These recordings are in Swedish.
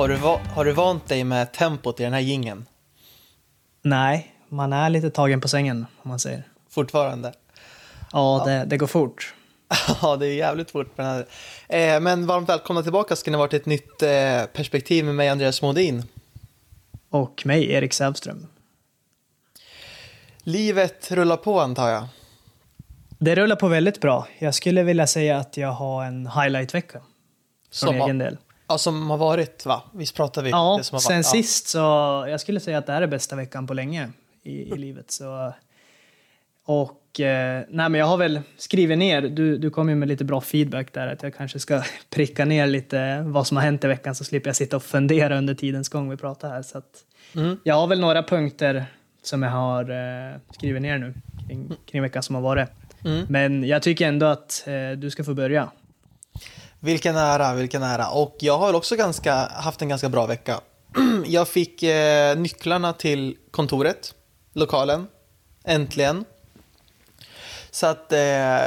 Har du, va- har du vant dig med tempot i den här gingen Nej, man är lite tagen på sängen om man säger. fortfarande? Ja, Det, det går fort. Ja, det är jävligt fort här. Eh, men varmt välkomna tillbaka ska ni vara till ett nytt eh, perspektiv med mig, Andreas Modin. Och mig, Erik Sävström. Livet rullar på antar jag. Det rullar på väldigt bra. Jag skulle vilja säga att jag har en highlight-vecka. Från Som egen del. Ja, som har varit, va? Visst pratar vi? Ja, det som har sen varit. Sist så jag skulle säga att det här är bästa veckan på länge i, i livet. Så, och eh, nej, men jag har väl skrivit ner, du, du kom ju med lite bra feedback där, att jag kanske ska pricka ner lite vad som har hänt i veckan så slipper jag sitta och fundera under tidens gång vi pratar här. Så att, Mm. Jag har väl några punkter som jag har eh, skrivit ner nu kring, kring veckan som har varit. Mm. Men jag tycker ändå att eh, du ska få börja. Vilken ära, vilken ära. Och jag har också ganska, haft en ganska bra vecka. Jag fick eh, nycklarna till kontoret, lokalen, äntligen. Så att eh,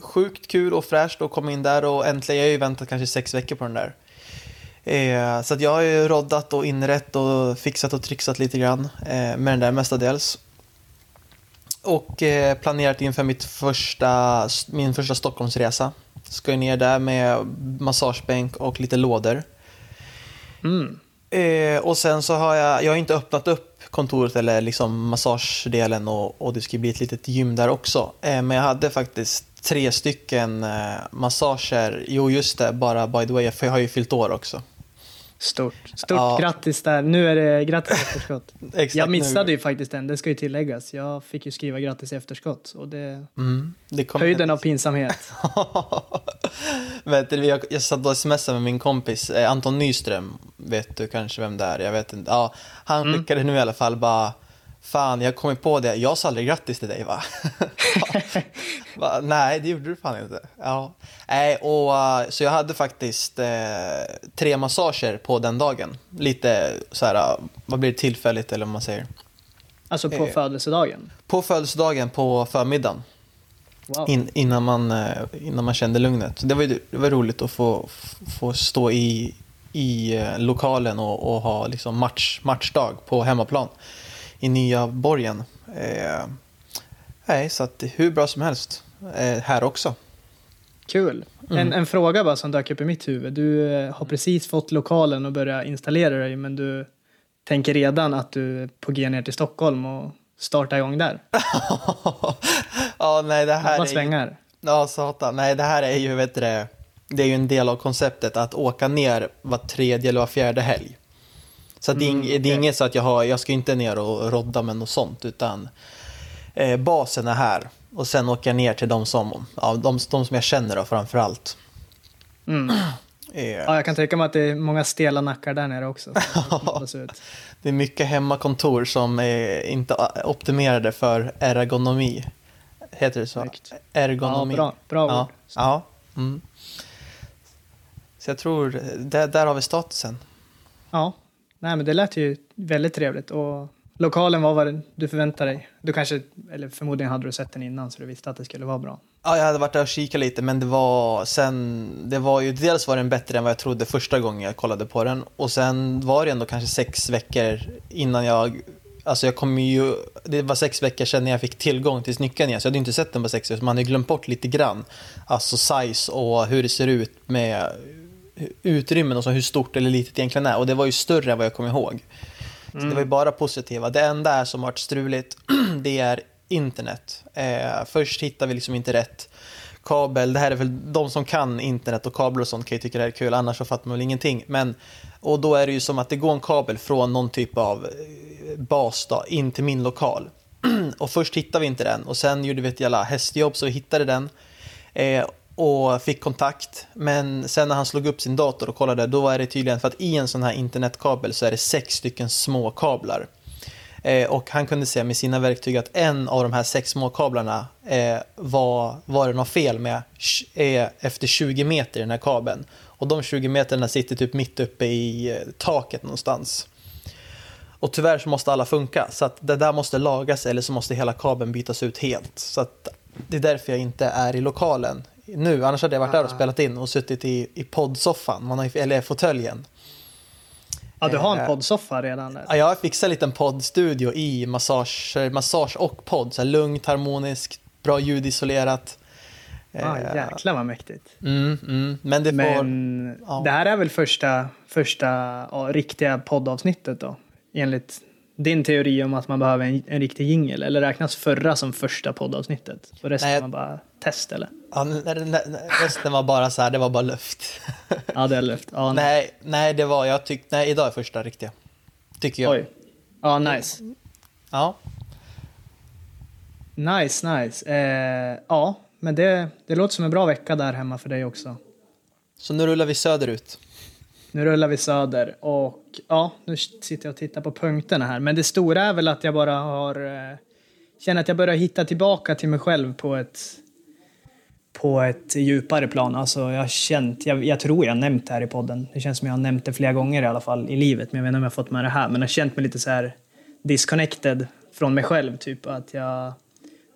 sjukt kul och fräscht att komma in där och äntligen, jag har ju väntat kanske sex veckor på den där. Eh, så att jag har ju roddat och inrett och fixat och trixat lite grann eh, med den där mestadels. Och eh, planerat inför mitt första, min första Stockholmsresa. Ska ner där med massagebänk och lite lådor. Mm. Eh, och sen så har jag, jag har inte öppnat upp kontoret eller liksom massagedelen och, och det ska bli ett litet gym där också. Eh, men jag hade faktiskt tre stycken eh, massager. Jo just det, bara by the way, för jag har ju fyllt år också. Stort. Stort Ja. grattis där. Nu är det grattis i efterskott. Jag nu. missade ju faktiskt den, det ska ju tilläggas. Jag fick ju skriva grattis i efterskott och det Mm, det höjden av pinsamhet. vet du, jag, jag satt och smsade med min kompis eh, Anton Nyström. Vet du kanske vem det är? Jag vet inte. Ja, han Mm. skickade nu i alla fall bara Fan, jag kom på det. Jag sa aldrig grattis till dig va? va? Nej, det gjorde du fan inte. Ja. Nej, och, eh, så jag hade faktiskt eh, tre massager på den dagen. Lite så här, eh, vad blir det tillfälligt eller vad man säger. Alltså på Eh. födelsedagen. På födelsedagen på förmiddagen. Wow. In, innan, man, eh, innan man kände lugnet. Så Det var, det var roligt att få, få stå i, i eh, lokalen och, och ha liksom match, matchdag på hemmaplan i nya borgen. Eh, nej, så att det är hur bra som helst eh, här också. Kul. Mm. En, en fråga bara som dök upp i mitt huvud. Du eh, har precis fått lokalen och börjat installera dig men du tänker redan att du är på G ner till Stockholm och starta igång där. ja, nej, det här Snabba är ju, svängar. Ja, satan. Nej, det här är ju, vet du det, det är ju en del av konceptet att åka ner var tredje eller var fjärde helg. Så det, är Mm, det är inget så att jag, har, jag ska inte ner och rodda med något sånt, utan eh, basen är här. Och sen åker jag ner till de som, ja, de, de som jag känner då, framför allt. Mm. Eh, Ja, jag kan tänka mig att det är många stela nackar där nere också. Det är mycket hemmakontor som är inte optimerade för ergonomi. Heter det så? Snyggt. Ergonomi. Ja, bra, bra Ja, ord. ja. Mm. Så jag tror, där, där har vi statusen. Ja, nej men det lät ju väldigt trevligt och lokalen var vad du förväntade dig. Du kanske, eller förmodligen hade du sett den innan så du visste att det skulle vara bra. Ja, jag hade varit där och kikat lite, men det var sen, det var ju, dels var den bättre än vad jag trodde första gången jag kollade på den, och sen var det ändå kanske sex veckor innan jag, alltså jag kom ju, det var sex veckor sedan jag fick tillgång till snickaren igen, så jag hade inte sett den på sex veckor, så man hade ju glömt bort lite grann, alltså size och hur det ser ut med utrymmen och så hur stort eller litet det egentligen är, och det var ju större än vad jag kom ihåg. Så det var ju bara positiva. Det enda är som varit struligt, det är internet. Eh, först hittar vi liksom inte rätt kabel. Det här är väl de som kan internet och kabel och sånt kan ju tycka det här är kul, annars så fattar man väl ingenting. Men, och då är det ju som att det går en kabel från någon typ av eh, bas då, in till min lokal. och först hittade vi inte den och sen gjorde vi ett jävla hästjobb så vi hittade den. Eh, och fick kontakt. Men sen när han slog upp sin dator och kollade, då var det tydligen för att i en sån här internetkabel så är det sex stycken små kablar. Eh, och han kunde se med sina verktyg att en av de här sex små kablarna eh, var, var det något fel med eh, efter 20 meter i den här kabeln. Och de 20 meterna sitter typ mitt uppe i eh, taket någonstans. Och tyvärr så måste alla funka, så att det där måste lagas eller så måste hela kabeln bytas ut helt. Så att det är därför jag inte är i lokalen nu, annars hade jag varit där och spelat in och suttit i, i poddsoffan, man har, eller fåtöljen. Ja, du har en Eh, poddsoffa redan där. Ja, jag har fixat en liten poddstudio i massage, massage och podd. Så här lugnt, harmoniskt, bra ljudisolerat. Ah, Eh, jäklar vad mäktigt. mm, mm. Men det får... Men ja. det här är väl första, första ja, riktiga poddavsnittet då? Enligt din teori om att man behöver en, en riktig jingel. Eller räknas förra som första poddavsnittet? Och resten Nej. var bara test eller? Ja, resten var bara så här, det var bara luft. Ja, det är luft. Ja, nej, nej, det var, jag tyckte, nej, idag är första riktiga. Tycker jag. Oj. Ja, nice. Ja. Nice, nice. Eh, ja, men det, det låter som en bra vecka där hemma för dig också. Så nu rullar vi söderut. Nu rullar vi söder och ja, nu sitter jag och tittar på punkterna här. Men det stora är väl att jag bara har... Eh, känner att jag börjar hitta tillbaka till mig själv på ett på ett djupare plan. Alltså jag har känt, jag, jag tror jag har nämnt det här i podden. Det känns som jag har nämnt det flera gånger i alla fall i livet. Men jag vet inte om jag har fått med det här. Men jag har känt mig lite så här disconnected från mig själv. Typ att jag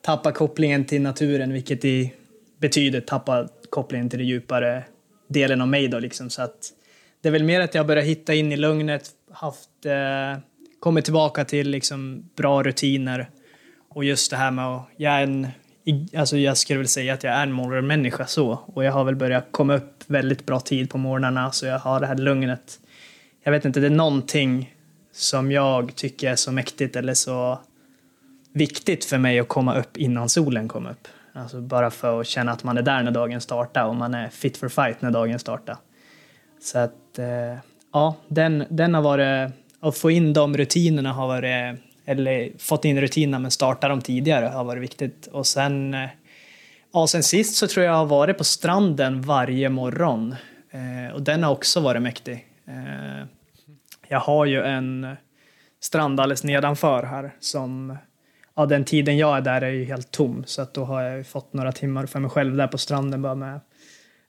tappar kopplingen till naturen, vilket i, betyder tappa kopplingen till den djupare delen av mig då liksom. Så att det är väl mer att jag börjar hitta in i lugnet, haft, eh, kommit tillbaka till liksom bra rutiner och just det här med att, jag är en, alltså jag skulle väl säga att jag är en morgonmänniska så och jag har väl börjat komma upp väldigt bra tid på morgnarna så jag har det här lugnet. Jag vet inte, det är någonting som jag tycker är så mäktigt eller så viktigt för mig att komma upp innan solen kom upp. Alltså bara för att känna att man är där när dagen startar och man är fit for fight när dagen startar. Så att, eh, ja, den, den har varit, att få in de rutinerna har varit, eller fått in rutinerna men starta dem tidigare har varit viktigt. Och sen, eh, ja, sen sist så tror jag jag har varit på stranden varje morgon. Eh, och den har också varit mäktig. Eh, jag har ju en strand alldeles nedanför här som ja, den tiden jag är där är ju helt tom så att då har jag ju fått några timmar för mig själv där på stranden bara med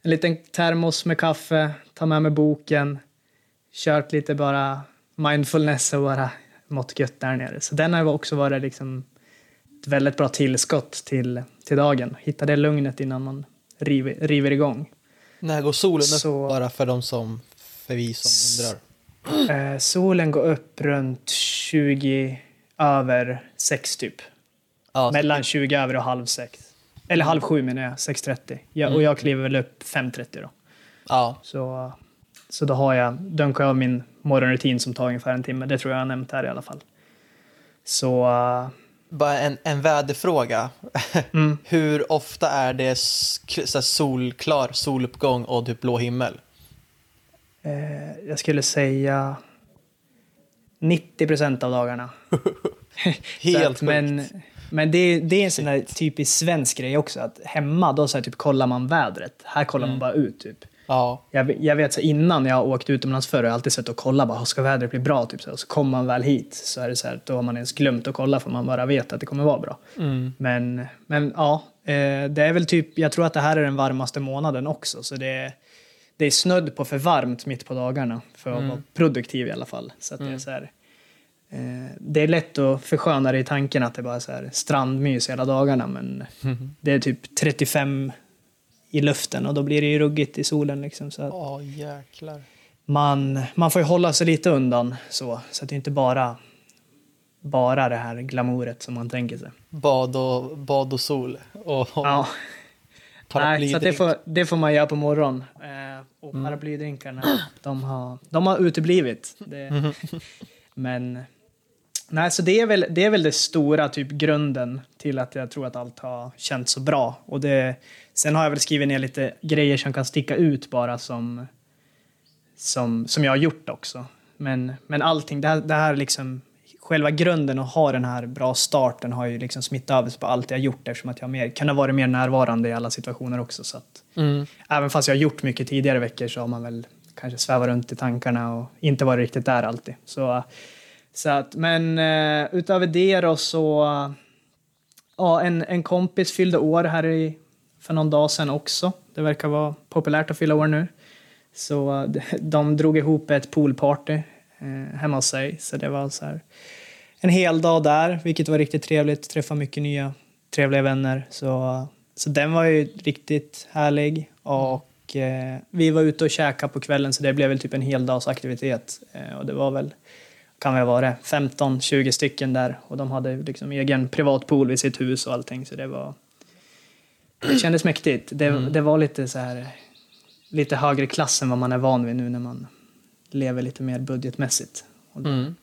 en liten termos med kaffe, ta med mig boken, kört lite bara mindfulness och bara mått gött där nere. Så den har också varit liksom ett väldigt bra tillskott till, till dagen. Hitta det lugnet innan man river, river igång. När går solen upp? Så- Bara för de som, för vi som undrar. Eh, solen går upp runt 20 över 6 typ. Ja, Mellan 20 över och halv 6. Eller halv 7 menar jag, 6.30. Ja, Och jag kliver väl upp 5.30 då. ja, Så, så då har jag, dunkar jag av min morgonrutin som tar ungefär en timme. Det tror jag jag har nämnt här i alla fall. Så eh, bara en, en väderfråga. Mm. Hur ofta är det så solklar soluppgång och typ blå himmel? eh, jag skulle säga 90 procent av dagarna. Så Helt att, men, sjukt. men det, det är en sån där typisk svensk grej också. Att hemma då så här, typ, kollar man vädret. Här kollar man bara ut. Typ. Ja, Jag, jag vet så innan jag åkt utomlands förr har jag alltid sett och kollat bara, ska vädret bli bra? Typ, så, och så kommer man väl hit så är det så här, då har man ens glömt att kolla för man bara vet att det kommer vara bra. mm. Men, men ja, eh, det är väl typ, jag tror att det här är den varmaste månaden också så det är, det är snödd på för varmt mitt på dagarna för att vara produktiv i alla fall. Så att det är så här, eh, det är lätt att försköna det i tanken att det bara är så här strandmys hela dagarna men det är typ 35 i luften och då blir det ju ruggigt i solen liksom. Så att, Ja, jäklar. man, man får ju hålla sig lite undan så, så att det inte bara bara det här glamouret som man tänker sig. Bad och, bad och sol. Och, Ja. Nej, så det, får, det får man göra på morgon. Eh, och paraplydrinkarna, de har, de har uteblivit. Det, Men nej, så det är, väl, det är väl det stora, typ grunden till att jag tror att allt har känts så bra. Och det, sen har jag väl skrivit ner lite grejer som kan sticka ut bara som, som, som jag har gjort också. Men, men allting, det här, det här liksom, själva grunden att ha den här bra starten har ju liksom smittat över sig på allt jag har gjort eftersom att jag mer, kunnat vara mer närvarande i alla situationer också. Så att, Mm. Även fast jag har gjort mycket tidigare veckor så har man väl kanske svävat runt i tankarna och inte varit riktigt där alltid. Så, så att, men uh, utöver det då så, ja, en, en kompis fyllde år här i, för någon dag sedan också. Det verkar vara populärt att fylla år nu. Så eh, de, drog ihop ett poolparty eh, hemma hos sig. Så det var så här en hel dag där, vilket var riktigt trevligt. Träffa mycket nya trevliga vänner. Så, eh, så den var ju riktigt härlig. Och eh, vi var ute och käkade på kvällen så det blev väl typ en hel dags aktivitet. Eh, och det var väl, kan väl vara det, 15-20 stycken där och de hade liksom egen privatpool vid sitt hus och allting så det var det kändes mäktigt. Det, Mm. det var lite så här lite högre klass än vad man är van vid nu när man lever lite mer budgetmässigt. Mm.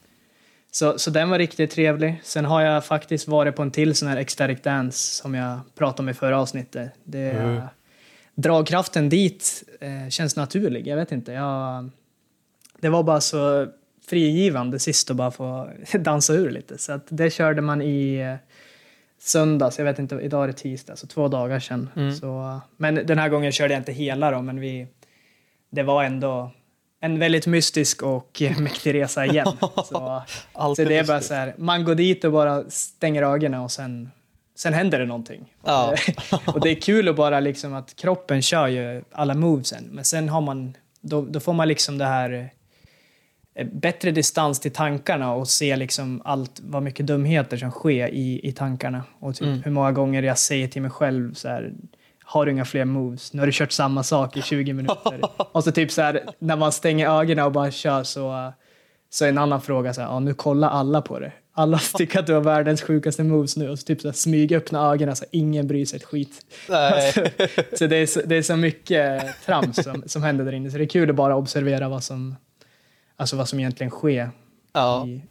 så, så den var riktigt trevlig. Sen har jag faktiskt varit på en till sån här ecstatic dance som jag pratade om i förra avsnittet. Det, Mm. Dragkraften dit eh, känns naturlig. Jag vet inte. Jag, det var bara så frigivande sist att bara få dansa ur lite. Så att det körde man i eh, söndags. Jag vet inte, idag är det tisdag, så två dagar sedan. Mm. Så, men den här gången körde jag inte hela då, men vi, det var ändå en väldigt mystisk och mäktig resa igen. Så, så det är bara så här, man går dit och bara stänger ögonen och sen, sen händer det någonting. Ja. och det är kul att bara liksom att kroppen kör ju alla movesen, men sen har man, då, då får man liksom det här bättre distans till tankarna och se liksom allt, vad mycket dumheter som sker i, i tankarna. Och typ Mm. hur många gånger jag säger till mig själv så här, har du inga fler moves? Nu har du kört samma sak i 20 minuter. och så typ så här, när man stänger ögonen och bara kör så, så är en annan fråga så här, ja nu kollar alla på det. Alla tycker att du har världens sjukaste moves nu och så typ så här, smyga öppna ögonen så ingen bryr sig ett skit. Nej. Så det är så, det är så mycket trams som, som händer där inne så det är kul att bara observera vad som, alltså vad som egentligen sker Ja. i,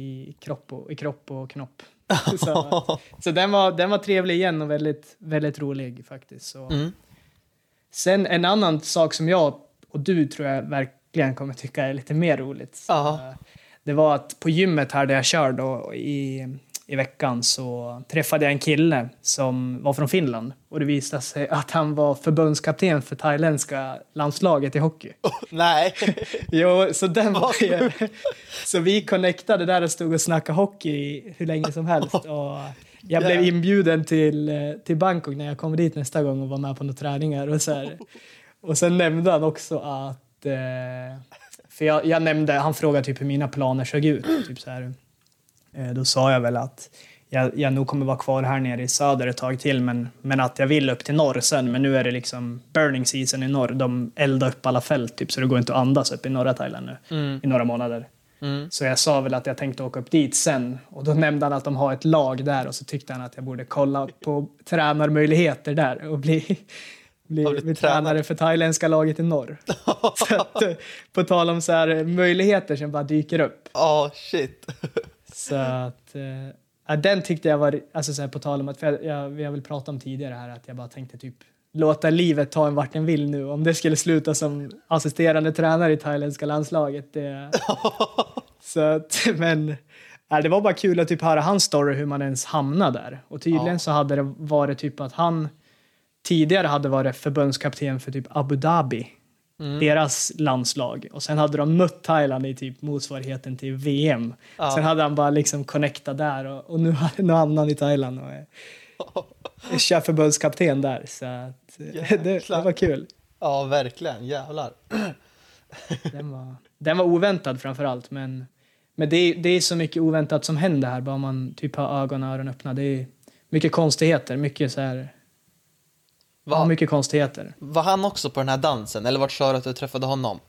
i, kropp och, i kropp och knopp. så så den, var, den var trevlig igen och väldigt, väldigt rolig faktiskt. Så. Mm. Sen en annan sak som jag och du tror jag verkligen kommer tycka är lite mer roligt. Ja. Eh, Det var att på gymmet här där jag kör då i, i veckan så träffade jag en kille som var från Finland och det visade sig att han var förbundskapten för thailändska landslaget i hockey. Nej. Jo, så den var ju... Så vi connectade där och stod och snackade hockey hur länge som helst. Och jag blev inbjuden till, eh, till Bangkok när jag kom dit nästa gång och var med på några träningar. Och, så här. och sen nämnde han också att... Eh, för jag, jag nämnde, han frågade typ hur mina planer såg ut. Typ så här. Eh, då sa jag väl att jag, jag nog kommer vara kvar här nere i söder ett tag till men, men att jag vill upp till norr sen. Men nu är det liksom burning season i norr. De eldar upp alla fält typ så det går inte att andas upp i norra Thailand nu Mm. i några månader. Mm. Så jag sa väl att jag tänkte åka upp dit sen och då nämnde han att de har ett lag där och så tyckte han att jag borde kolla på tränarmöjligheter där och bli, bli, bli tränare för thailändska laget i norr. så att, eh, på tal om så här möjligheter som bara dyker upp. Ja, shit. Så att, eh, den tyckte jag var, alltså så här, på tal om att, jag, jag, vi har väl pratat om tidigare här att jag bara tänkte typ låta livet ta en vart den vill nu. Om det skulle sluta som assisterande tränare i thailändska landslaget. Det, så att, men ja, det var bara kul att typ höra hans story hur man ens hamnade där. Och tydligen Ja. så hade det varit typ att han tidigare hade varit förbundskapten för typ Abu Dhabi Mm. deras landslag. Och sen hade de mött Thailand i typ motsvarigheten till VM. Ja. Sen hade han bara liksom connectat där och, och nu, nu hamnar han i Thailand och är, är kör förbundskapten där. Så att, det, det var kul. Ja, verkligen. Jävlar. Den var, den var oväntad framför allt. Men, men det, är, det är så mycket oväntat som händer här. Bara man typ har ögon och öron öppna. Det är mycket konstigheter. Mycket så här, ja, Var, mycket konstigheter. var han också på den här dansen? Eller vart sa du att du träffade honom?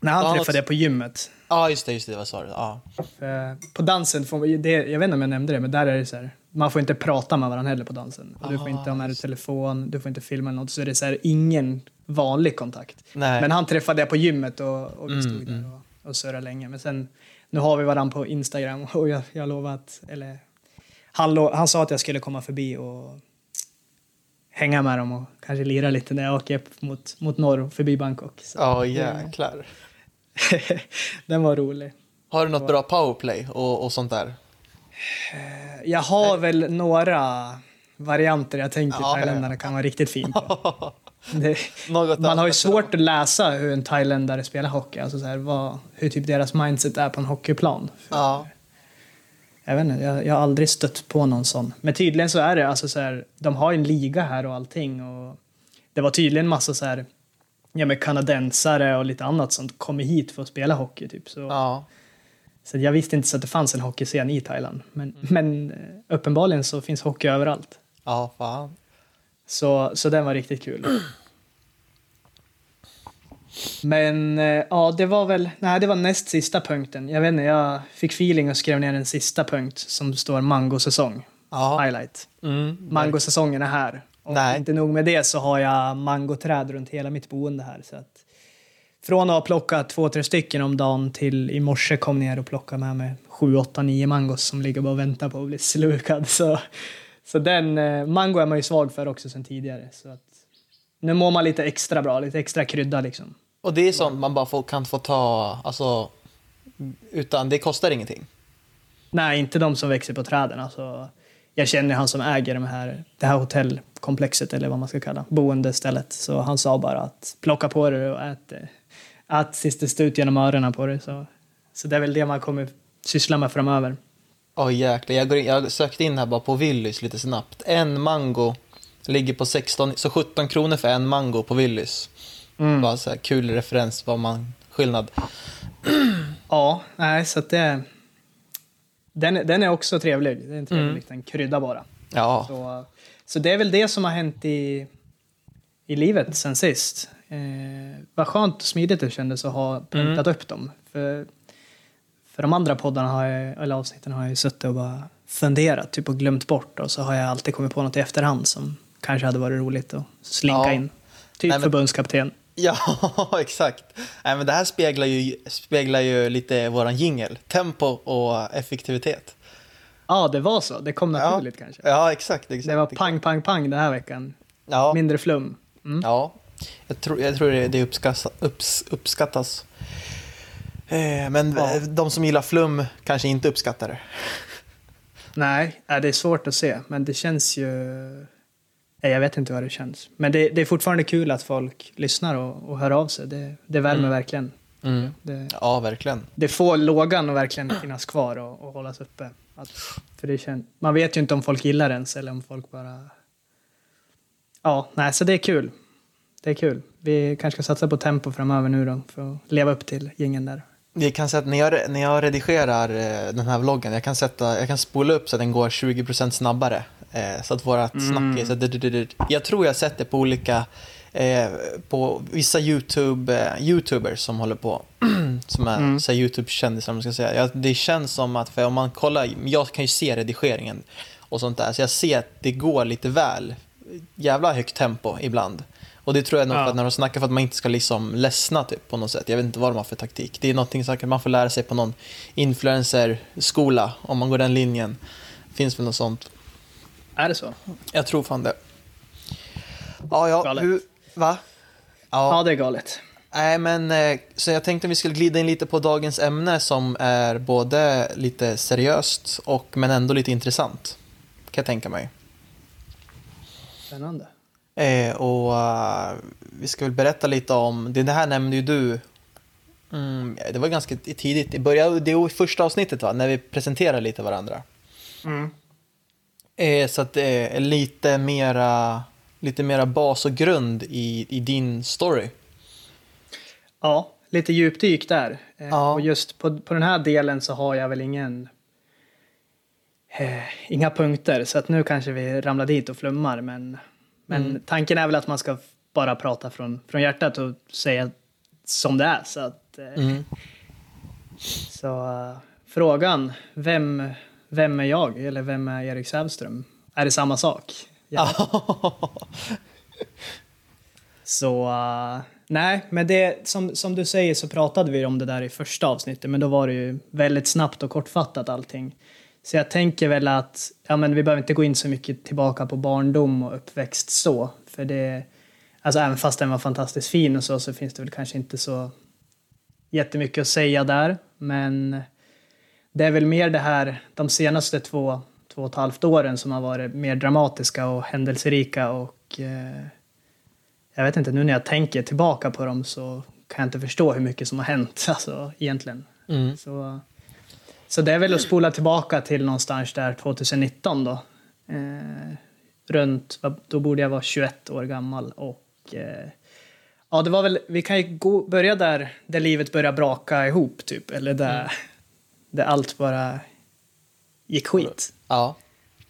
När han han träffade också- jag på gymmet. Ja, just det, just det. Vad sa du? Ja. För på dansen får det, jag vet inte om jag nämnde det, men där är det så här, man får inte prata med varandra heller på dansen. Och du får Ah, inte ha med dig telefon, du får inte filma eller något, så är det så här, ingen vanlig kontakt. Nej. Men han träffade jag på gymmet och, och vi Mm, stod där och, och surrade länge. Men sen, nu har vi varandra på Instagram och jag, jag lovar att, eller han, lo, han sa att jag skulle komma förbi och hänga med dem och kanske lira lite när jag åker upp mot, mot norr förbi Bangkok. Ja, jäklar. den var rolig. Har du något bra powerplay och, och sånt där? Jag har väl några varianter jag tänker Ja, thailändarna kan vara riktigt fin på. Det, Något man har ju svårt att läsa hur en thailändare spelar hockey, alltså så här, vad, hur typ deras mindset är på en hockeyplan. Ja. Jag, vet inte, jag, jag har aldrig stött på någon sån. Men tydligen så är det, alltså så här, de har ju en liga här och allting. Och det var tydligen massa så här, ja, med kanadensare och lite annat som kommer hit för att spela hockey. Typ. Så, Ja. så jag visste inte så att det fanns en hockeyscen i Thailand. Men, men eh, uppenbarligen så finns hockey överallt. Ja, fan. Så, så den var riktigt kul. Men eh, ja, det var väl, nej det var näst sista punkten. Jag vet inte, jag fick feeling och skrev ner en sista punkt som står mangosäsong. Ja. Highlight. Mm. Mangosäsongen är här. Och Nej. inte nog med det så har jag mangoträd runt hela mitt boende här. Så att från att ha plockat två, tre stycken om dagen till i morse kom ner och plockade med mig sju, åtta, nio mangos som ligger bara och väntar på att bli slukad. Så, så den, eh, mango är man ju svag för också sen tidigare. Så att, nu mår man lite extra bra, lite extra krydda liksom. Och det är sånt man bara får, kan få ta, alltså, utan det kostar ingenting. Nej, inte de som växer på träden. Alltså, jag känner han som äger de här, det här hotellkomplexet, eller vad man ska kalla boendestället. Så han sa bara att plocka på det och ät. Ät står ut genom öronen på det. Så, så det är väl det man kommer syssla med framöver. Åh jäklar, jag, in, jag sökte in här bara på Willys lite snabbt. En mango ligger på 16, så 17 kronor för en mango på Willys. Mm. Bara så här kul referens, vad man, skillnad. Ja, nej, så att det... Den, den är också trevlig. Det är en trevlig liten krydda bara. Ja, Så, så det är väl det som har hänt i, i livet sen sist. Eh, vad skönt och smidigt det kändes att ha punktat upp dem. För, för de andra poddarna, har jag, eller avsnitten, har jag ju suttit och bara funderat typ och glömt bort. Och så har jag alltid kommit på något i efterhand som kanske hade varit roligt att slinka Ja. in. Typ Nej, men- förbundskapten. Ja exakt. Nej, men det här speglar ju, speglar ju lite våran jingel. Tempo och effektivitet. Ja, det var så. Det kom naturligt kanske. Ja, exakt. exakt. Det var pang, pang, pang den här veckan. Ja. Mindre flum. Mm. Ja, jag tror, jag tror det, det uppskattas. Upps, uppskattas. Eh, men Ja. de som gillar flum kanske inte uppskattar det. Nej, äh, det är svårt att se, men det känns ju... Jag vet inte vad det känns. Men det, det är fortfarande kul att folk lyssnar och, och hör av sig. Det, det värmer verkligen. Det, Ja, verkligen. det får lågan att verkligen finnas kvar och, och hållas uppe. Att, för det kän, man vet ju inte om folk gillar ens eller om folk bara... Ja, nej, så det är kul. Det är kul. Vi kanske ska satsa på tempo framöver nu då, för att leva upp till gängen där. Vi kan sätta, när, jag, när jag redigerar eh, den här vloggen, jag kan, sätta, jag kan spola upp så att den går 20% snabbare. Eh, så att vårat snack är så du- du- du- Jag tror jag har sett det på olika, eh, på vissa YouTube, eh, YouTubers som håller på, som är här YouTube-kändisar man ska säga. Det känns som att, för om man kollar, jag kan ju se redigeringen och sånt där, så jag ser att det går lite väl jävla högt tempo ibland. Och det tror jag nog Ja. för att när de snackar för att man inte ska liksom ledsna typ på något sätt. Jag vet inte vad de har för taktik. Det är någonting säkert man får lära sig på någon influencer-skola om man går den linjen. Finns väl något sånt. Är det så? Jag tror fan det. Ja, ja, Galet. hur, va? Ja, Ja, det är galet. nej men eh, så jag tänkte vi skulle glida in lite på dagens ämne som är både lite seriöst och men ändå lite intressant. Kan jag tänka mig. Spännande. Eh, och eh, vi ska väl berätta lite om, det här nämnde ju du, mm, det var ganska tidigt, i början, det var i första avsnittet va, när vi presenterade lite varandra. Mm. Eh, så att det är lite mera, lite mera bas och grund i, i din story. Ja, lite djupdyk där. Eh, Ja. Och just på, på den här delen så har jag väl ingen... Eh, inga punkter, så att nu kanske vi ramlar dit och flummar. Men, men tanken är väl att man ska bara prata från, från hjärtat och säga som det är. Så, att, eh, Mm. så eh, frågan, vem, vem är jag? Eller vem är Erik Sävström? Är det samma sak? Ja. Så uh, nej, men det som, som du säger så pratade vi om det där i första avsnittet, men då var det ju väldigt snabbt och kortfattat allting. Så jag tänker väl att ja, men vi behöver inte gå in så mycket tillbaka på barndom och uppväxt så, för det alltså även fast den var fantastiskt fin och så, så finns det väl kanske inte så jättemycket att säga där, men det är väl mer det här de senaste två, två och ett halvt åren som har varit mer dramatiska och händelserika och eh, jag vet inte, nu när jag tänker tillbaka på dem så kan jag inte förstå hur mycket som har hänt alltså, egentligen. Mm. Så, så det är väl att spola tillbaka till någonstans där 2019 då. Eh, runt, då borde jag vara 21 år gammal och eh, ja, det var väl, vi kan ju gå, börja där, där livet börjar braka ihop typ, eller där, där allt bara gick skit. Ja.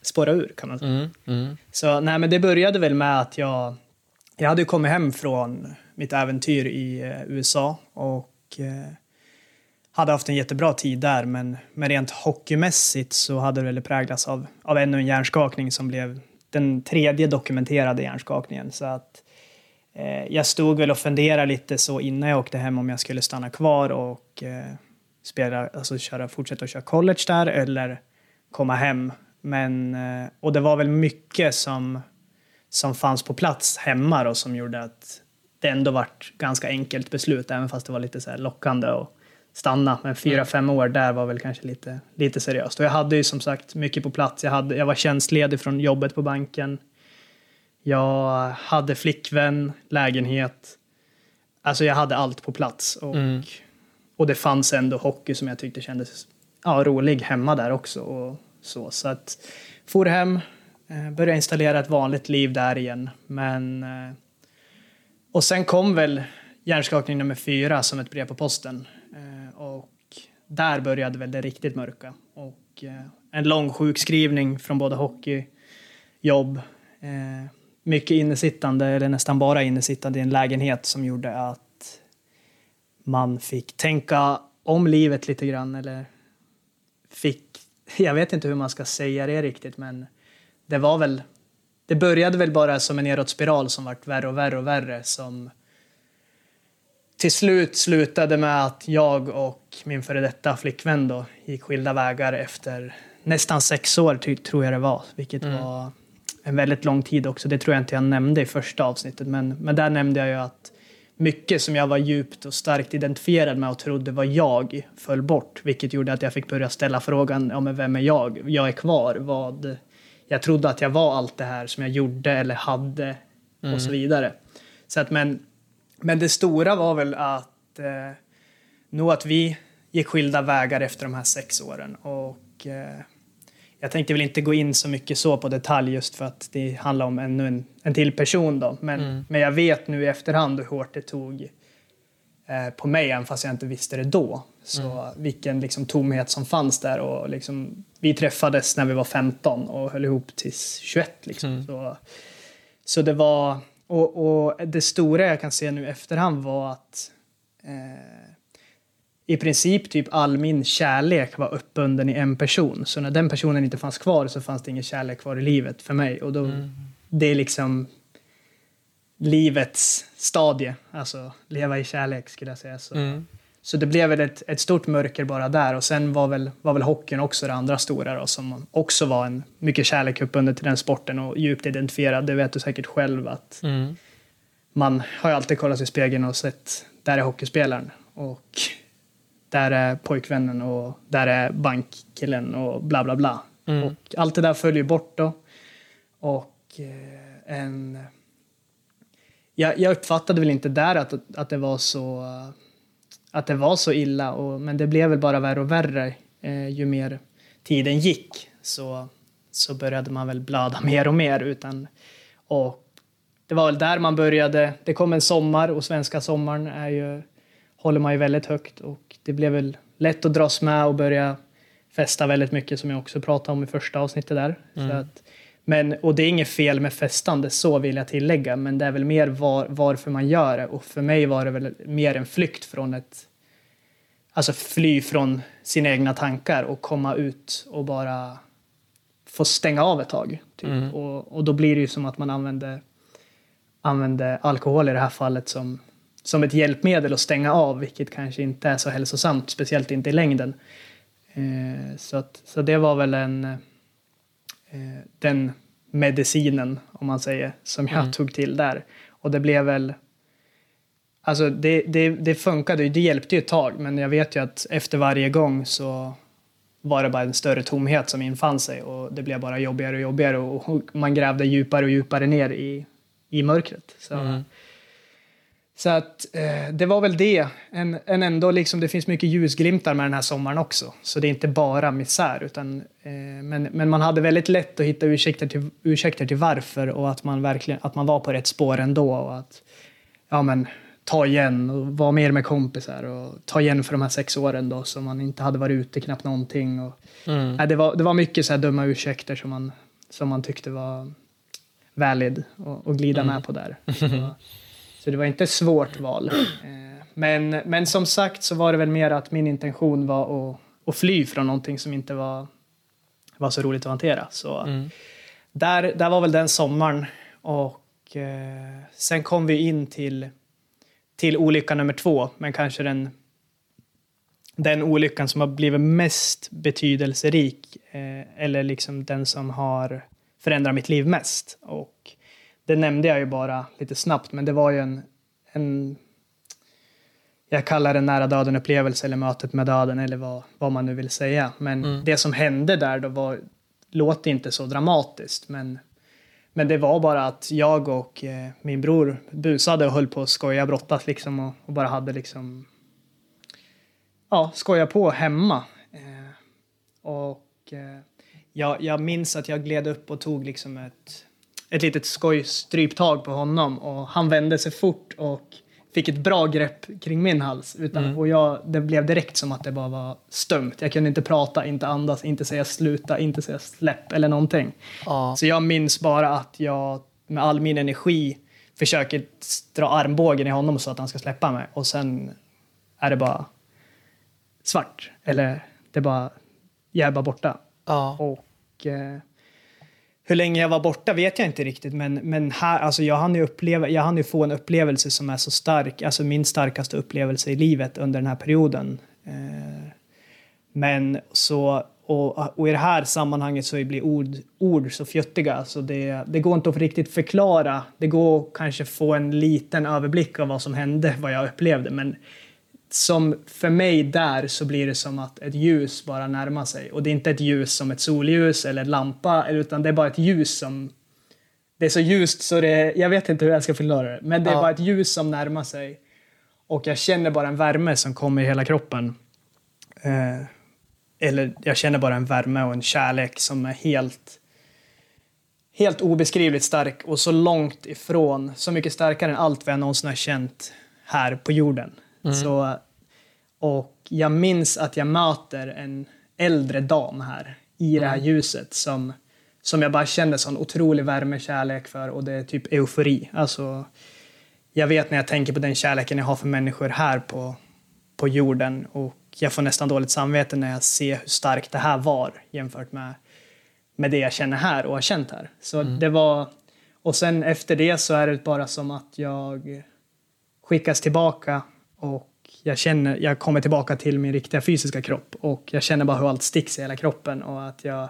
Spåra ur kan man säga. Mm. Mm. Så nej, men det började väl med att jag jag hade kommit hem från mitt äventyr i eh, USA och eh, hade haft en jättebra tid där, men, men rent hockeymässigt så hade det väl präglats av, av ännu en hjärnskakning som blev den tredje dokumenterade hjärnskakningen. Så att eh, jag stod väl och funderade lite så innan jag åkte hem om jag skulle stanna kvar och eh, spela, alltså köra, fortsätta att köra college där eller komma hem. Men, eh, och det var väl mycket som, som fanns på plats hemma då, som gjorde att det ändå vart ganska enkelt beslut, även fast det var lite så lockande att stanna. Men fyra, mm. fem år där var väl kanske lite, lite seriöst. Och jag hade ju som sagt mycket på plats. Jag, hade, jag var tjänstledig från jobbet på banken. Jag hade flickvän, lägenhet. Alltså jag hade allt på plats. Och, mm och det fanns ändå hockey som jag tyckte kändes ja, rolig hemma där också. Och så, så att for hem, eh, började installera ett vanligt liv där igen. Men eh, och sen kom väl hjärnskakning nummer fyra som ett brev på posten. Eh, och där började väl det riktigt mörka. Och en lång sjukskrivning från både hockey, jobb, mycket innesittande, eller nästan bara innesittande i en lägenhet som gjorde att man fick tänka om livet lite grann. Eller fick, jag vet inte hur man ska säga det riktigt, men det var väl det började väl bara som en nedåtspiral som vart värre och värre och värre som till slut slutade med att jag och min före detta flickvän då gick skilda vägar efter nästan sex år, tror jag det var, vilket mm. var en väldigt lång tid också. Det tror jag inte jag nämnde i första avsnittet, men, men där nämnde jag ju att mycket som jag var djupt och starkt identifierad med och trodde var jag föll bort, vilket gjorde att jag fick börja ställa frågan, ja men vem är jag? Jag är kvar, vad, jag trodde att jag var allt det här som jag gjorde eller hade mm. och så mm. vidare. Så att, men, men det stora var väl att eh, nog att vi gick skilda vägar efter de här sex åren. Och eh, jag tänkte väl inte gå in så mycket så på detalj just för att det handlar om ännu en, en till person då. Men, mm. men jag vet nu i efterhand hur hårt det tog eh, på mig, även fast jag inte visste det då. Så mm. vilken liksom, tomhet som fanns där. Och, liksom, vi träffades när vi var 15 och höll ihop tills 21. Liksom. Mm. Så, så det var... Och, och, det stora jag kan se nu i efterhand var att eh, i princip typ all min kärlek var uppbunden i en person. Så när den personen inte fanns kvar så fanns det ingen kärlek kvar i livet för mig. Och då, mm. Det är liksom livets stadie, alltså leva i kärlek skulle jag säga. Så, mm. så det blev väl ett, ett stort mörker bara där och sen var väl, var väl hockeyn också det andra stora då, som också var en mycket kärlek uppbundet till den sporten och djupt identifierad. Det vet du säkert själv att mm. man har ju alltid kollat i spegeln och sett där är hockeyspelaren och där är pojkvännen och där är bankkillen och bla bla bla. Mm. Och allt det där följer bort då. Och eh, en jag, jag uppfattade väl inte där att, att, det var så, att det var så illa, och, men det blev väl bara värre och värre eh, ju mer tiden gick. Så, så började man väl blöda mer och mer. Utan, och det var väl där man började. Det kom en sommar och svenska sommaren är ju, håller man ju väldigt högt och det blev väl lätt att dras med och börja festa väldigt mycket som jag också pratade om i första avsnittet där. Mm. Så att men, och det är inget fel med festande, så vill jag tillägga, men det är väl mer var, varför man gör det. Och för mig var det väl mer en flykt från ett... Alltså fly från sina egna tankar och komma ut och bara få stänga av ett tag. Typ. Mm. Och, och då blir det ju som att man använder, använder alkohol i det här fallet som, som ett hjälpmedel att stänga av, vilket kanske inte är så hälsosamt, speciellt inte i längden. Eh, så, att, så det var väl en Eh, den medicinen, om man säger, som jag mm. tog till där. Och det blev väl... Alltså det, det, det funkade det hjälpte ju ett tag, men jag vet ju att efter varje gång så var det bara en större tomhet som infann sig och det blev bara jobbigare och jobbigare och man grävde djupare och djupare ner i, i mörkret. Så, mm. Så att eh, det var väl det. En, en ändå liksom, det finns mycket ljusglimtar med den här sommaren också. Så det är inte bara misär. Utan, eh, men, men man hade väldigt lätt att hitta ursäkter till, ursäkter till varför och att man verkligen att man var på rätt spår ändå. Och att ja, men, ta igen och vara mer med kompisar och ta igen för de här sex åren då som man inte hade varit ute knappt någonting. Och, mm. nej, det, var, det var mycket så här dumma ursäkter som man, som man tyckte var valid att, att glida med på där. Så, så det var inte ett svårt val. Eh, men, men som sagt så var det väl mer att min intention var att, att fly från någonting som inte var, var så roligt att hantera. Så Mm. där, där var väl den sommaren. Och eh, sen kom vi in till, till olycka nummer två, men kanske den, den olyckan som har blivit mest betydelserik, eh, eller liksom den som har förändrat mitt liv mest. Och det nämnde jag ju bara lite snabbt, men det var ju en, en jag kallar det nära döden-upplevelse eller mötet med döden eller vad, vad man nu vill säga. Men det som hände där då var, låter inte så dramatiskt, men, men det var bara att jag och eh, min bror busade och höll på att skoja brottas liksom och, och bara hade liksom ja, skoja på hemma. Eh, och eh, jag, jag minns att jag gled upp och tog liksom ett, ett litet skojstryptag på honom och han vände sig fort och fick ett bra grepp kring min hals. Utan, Och jag, det blev direkt som att det bara var stömt. Jag kunde inte prata, inte andas, inte säga sluta, inte säga släpp eller någonting. Ja. Så jag minns bara att jag med all min energi försöker dra armbågen i honom så att han ska släppa mig. Och sen är det bara svart. Eller det är bara, jag är bara borta. Ja. Och eh, hur länge jag var borta vet jag inte riktigt. Men, men här, alltså jag hann ju uppleva, jag hann ju få en upplevelse som är så stark. Alltså min starkaste upplevelse i livet under den här perioden. Eh, men så, och, och i det här sammanhanget så blir ord, ord så fjuttiga så det, det går inte att riktigt förklara. Det går kanske få en liten överblick av vad som hände, vad jag upplevde. Men som för mig där så blir det som att ett ljus bara närmar sig. Och det är inte ett ljus som ett solljus eller en lampa, utan det är bara ett ljus som... Det är så ljust så det... Jag vet inte hur jag ska förklara det, men det är Ja. bara ett ljus som närmar sig. Och jag känner bara en värme som kommer i hela kroppen. Eh, eller jag känner bara en värme och en kärlek som är helt helt obeskrivligt stark och så långt ifrån, så mycket starkare än allt vad jag någonsin har känt här på jorden. Så, och jag minns att jag möter en äldre dam här i det här ljuset som, som jag bara kände sån otrolig värme, kärlek för och det är typ eufori. Alltså, jag vet när jag tänker på den kärleken jag har för människor här på, på jorden och jag får nästan dåligt samvete när jag ser hur starkt det här var jämfört med, med det jag känner här och har känt här. Så det var, och sen efter det så är det bara som att jag skickas tillbaka och jag känner, jag kommer tillbaka till min riktiga fysiska kropp och jag känner bara hur allt sticks i hela kroppen och att jag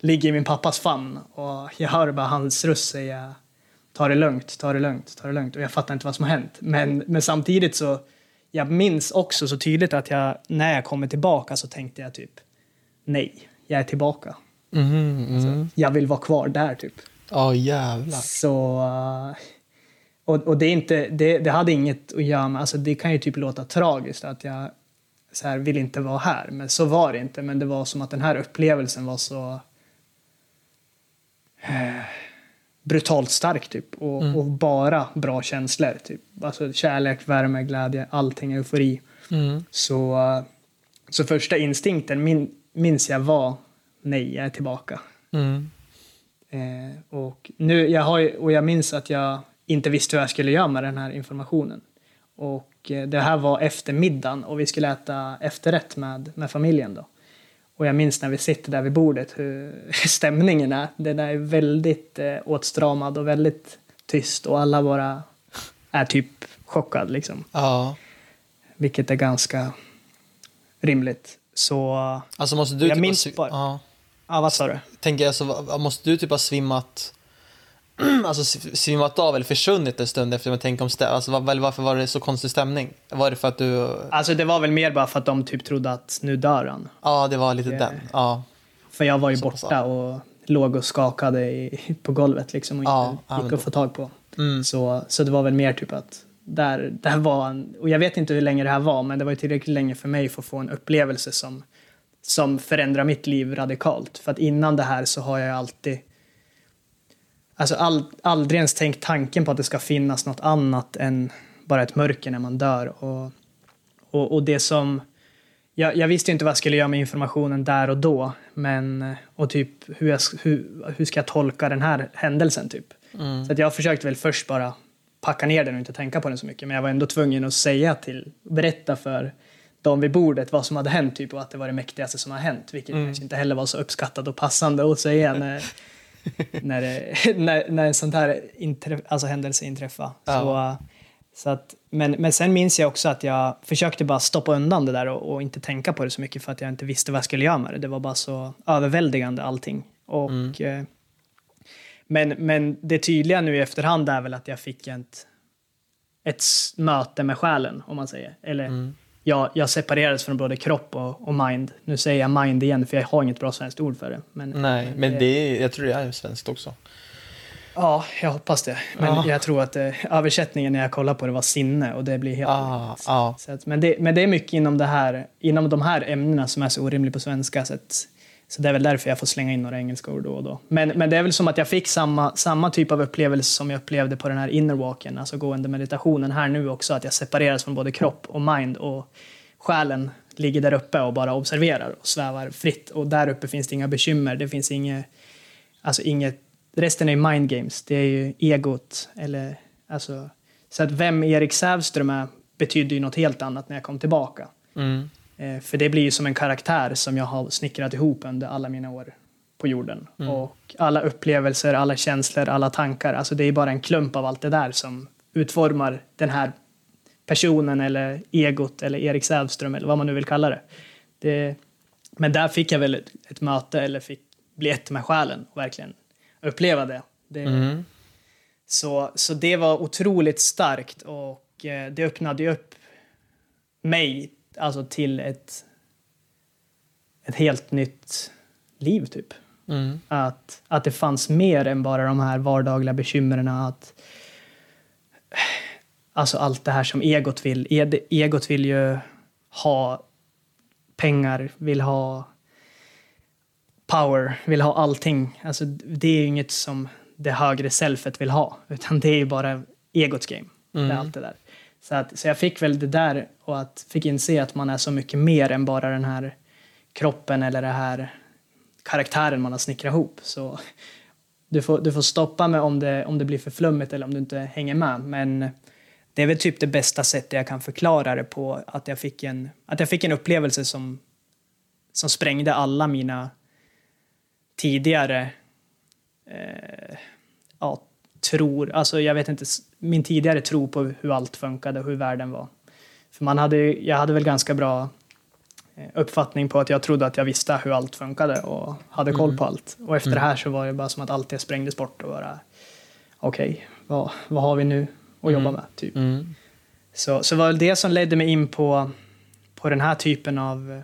ligger i min pappas famn och jag hör bara hans röst säga ta det lugnt, ta det lugnt, ta det lugnt och jag fattar inte vad som har hänt. Men, men samtidigt så, jag minns också så tydligt att jag, när jag kommer tillbaka så tänkte jag typ nej, jag är tillbaka. Mhm, mhm. Jag vill vara kvar där typ. Ja, jävlar. Så... och, och det, är inte, det, det hade inget att göra med... Alltså det kan ju typ låta tragiskt att jag så här, vill inte vara här. Men så var det inte. Men det var som att den här upplevelsen var så... Eh, brutalt stark typ. Och, och bara bra känslor. Typ. Alltså kärlek, värme, glädje, allting, eufori. Mm. Så, så första instinkten min, minns jag var nej, jag är tillbaka. Mm. Eh, och, nu, jag har, och jag minns att jag inte visste vad jag skulle göra med den här informationen. Och eh, det här var efter middagen och vi skulle äta efterrätt med, med familjen. Då. Och jag minns när vi sitter där vid bordet hur stämningen är. Den är väldigt eh, åtstramad och väldigt tyst och alla bara är typ chockad liksom. Ja. Vilket är ganska rimligt. Så, Alltså måste du Jag typ minns bara- Ja. ja vad sa du? Tänker alltså, måste du typ ha svimmat Alltså sv- svimmat av eller försvunnit en stund efter att tänka om stä- alltså, var, varför var det så konstig stämning? Var det för att du, Alltså det var väl mer bara för att de typ trodde att nu dör han. ja det var lite Det- den, ja. För jag var ju Så borta och låg och skakade i, på golvet liksom och inte ja, gick att få tag på. Mm. Så, så det var väl mer typ att där, där var en, och jag vet inte hur länge det här var, men det var tillräckligt länge för mig för att få en upplevelse som, som förändrar mitt liv radikalt. För att innan det här så har jag alltid Alltså all, aldrig ens tänkt tanken på att det ska finnas något annat än bara ett mörker när man dör. Och, och, och det som... Jag, jag visste inte vad jag skulle göra med informationen där och då. Men, och typ hur, jag, hur, hur ska jag tolka den här händelsen typ. Så att jag försökte väl först bara packa ner den och inte tänka på den så mycket. Men jag var ändå tvungen att säga till, berätta för de vid bordet vad som hade hänt typ, och att det var det mäktigaste som har hänt. Vilket kanske inte heller var så uppskattat och passande att säga när, när, det, när, när en sån här inträff, alltså händelse inträffade. Ja. Så, så att, men, men sen minns jag också att jag försökte bara stoppa undan det där och, och inte tänka på det så mycket för att jag inte visste vad jag skulle göra med det. Det var bara så överväldigande allting. Och, eh, men, men det tydliga nu i efterhand är väl att jag fick ett, ett möte med själen, om man säger. Eller jag, jag separerades från både kropp och, och mind. Nu säger jag mind igen, för jag har inget bra svenskt ord för det. Men, Nej, men det jag tror det är svenskt också. Ja, jag hoppas det. Men Ja. jag tror att eh, översättningen när jag kollar på det var sinne och det blir helt Ah. Så att, men, det, men det är mycket inom, det här, inom de här ämnena som är så orimligt på svenska. Så, att, så det är väl därför jag får slänga in några engelska ord då och då. Men, men det är väl som att jag fick samma, samma typ av upplevelse som jag upplevde på den här innerwalken, alltså gående meditationen här nu också. Att jag separeras från både kropp och mind och själen ligger där uppe och bara observerar och svävar fritt. Och där uppe finns det inga bekymmer, det finns inget, alltså inget, resten är ju mind games. Det är ju egot eller alltså, så att vem Erik Sävström är betydde ju något helt annat när jag kom tillbaka. Mm. Eh, för det blir ju som en karaktär som jag har snickrat ihop under alla mina år på jorden. Och alla upplevelser, alla känslor, alla tankar. Alltså det är bara en klump av allt det där som utformar den här personen eller egot eller Erik Sävström eller vad man nu vill kalla det. det men där fick jag väl ett, ett möte eller fick bli ett med själen och verkligen uppleva det. det Mm. så, så det var otroligt starkt och eh, det öppnade ju upp mig alltså till ett, ett helt nytt liv typ. Mm. Att, att det fanns mer än bara de här vardagliga bekymren. Att, alltså allt det här som egot vill. E- Egot vill ju ha pengar, vill ha power, vill ha allting. Alltså, det är ju inget som det högre selfet vill ha, utan det är ju bara egots game. Är allt det där. Så, att, så jag fick väl det där och att fick inse att man är så mycket mer än bara den här kroppen eller den här karaktären man har snickrat ihop. Så du får, du får stoppa mig om det, om det blir för flummigt eller om du inte hänger med. Men det är väl typ det bästa sättet jag kan förklara det på. Att jag fick en, att jag fick en upplevelse som, som sprängde alla mina tidigare eh, ja, tror, alltså jag vet inte, min tidigare tro på hur allt funkade och hur världen var. För man hade, jag hade väl ganska bra eh, uppfattning på att jag trodde att jag visste hur allt funkade och hade koll på allt. Och efter det här så var det bara som att allt det sprängdes bort och bara okej, vad, vad har vi nu att jobba med? Typ. Mm. Så, så var det det som ledde mig in på, på den här typen av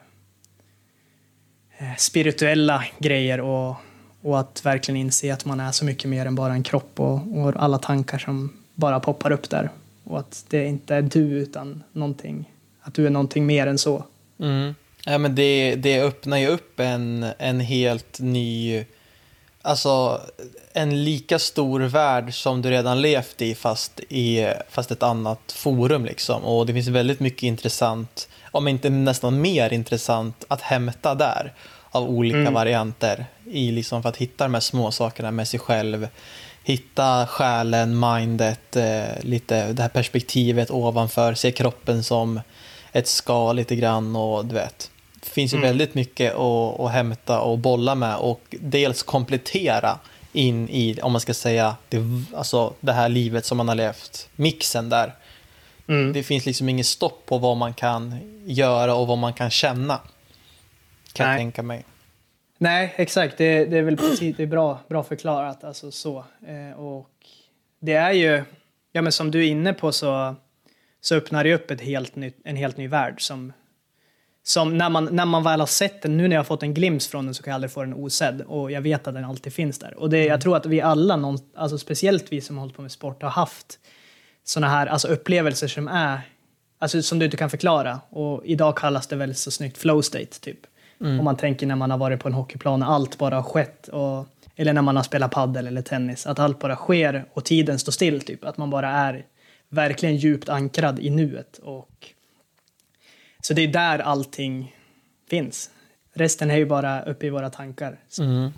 eh, spirituella grejer och, och att verkligen inse att man är så mycket mer än bara en kropp och, och alla tankar som bara poppar upp där. Och att det inte är du utan någonting, att du är någonting mer än så. Mm. Ja, men det, det öppnar ju upp en, en helt ny, alltså en lika stor värld som du redan levt i fast i fast ett annat forum liksom. Och det finns väldigt mycket intressant, om inte nästan mer intressant, att hämta där av olika varianter i liksom för att hitta de här små sakerna med sig själv. Hitta själen, mindet, eh, lite det här perspektivet ovanför, se kroppen som ett skal lite grann och du vet. Det finns ju väldigt mycket att, att hämta och bolla med och dels komplettera in i, om man ska säga, det, alltså det här livet som man har levt. Mixen där. Mm. Det finns liksom inget stopp på vad man kan göra och vad man kan känna. Kan jag Nej. tänka mig. Nej, exakt. Det, det är väl precis, det är bra, bra förklarat. Alltså så. Eh, och det är ju, ja men som du är inne på så, så öppnar det upp ett helt nytt, en helt ny värld som, som när, man, när man väl har sett den, nu när jag har fått en glimt från den så kan jag aldrig få den osedd och jag vet att den alltid finns där. Och det, jag tror att vi alla, någon, alltså speciellt vi som har hållit på med sport, har haft såna här alltså upplevelser som är, alltså som du inte kan förklara. Och idag kallas det väl så snyggt flow state typ. Om man tänker när man har varit på en hockeyplan när allt bara har skett. Och, eller när man har spelat paddel eller tennis. Att allt bara sker och tiden står still. Typ. Att man bara är verkligen djupt ankrad i nuet. Och, så det är där allting finns. Resten är ju bara uppe i våra tankar. Så, Mm.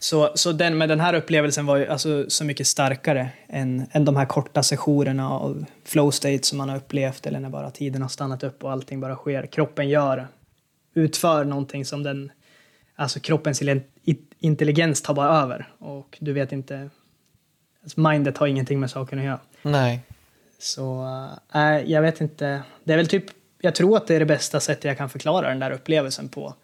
Så, så den, men den här upplevelsen var ju alltså så mycket starkare än, än de här korta sessionerna av flow state som man har upplevt eller när bara tiden har stannat upp och allting bara sker. Kroppen gör, utför någonting som den, alltså kroppens intelligens tar bara över och du vet inte, alltså mindet har ingenting med saken att göra. Nej. Så, äh, jag vet inte, det är väl typ, jag tror att det är det bästa sättet jag kan förklara den där upplevelsen på.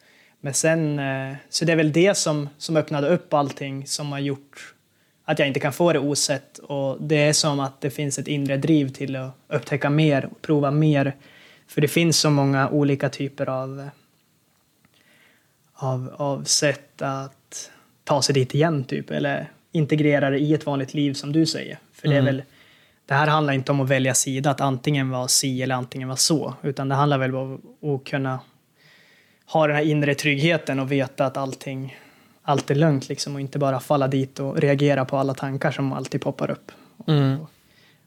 Men sen, eh, så det är väl det som, som öppnade upp allting som har gjort att jag inte kan få det osett. Och det är som att det finns ett inre driv till att upptäcka mer prova mer. För det finns så många olika typer av, av, av sätt att ta sig dit igen, typ. Eller integrera det i ett vanligt liv, som du säger. För det är mm. väl det här handlar inte om att välja sida, att antingen vara si eller antingen vara så, utan det handlar väl om att kunna ha den här inre tryggheten och veta att allting allt är lugnt liksom och inte bara falla dit och reagera på alla tankar som alltid poppar upp. Mm. Och,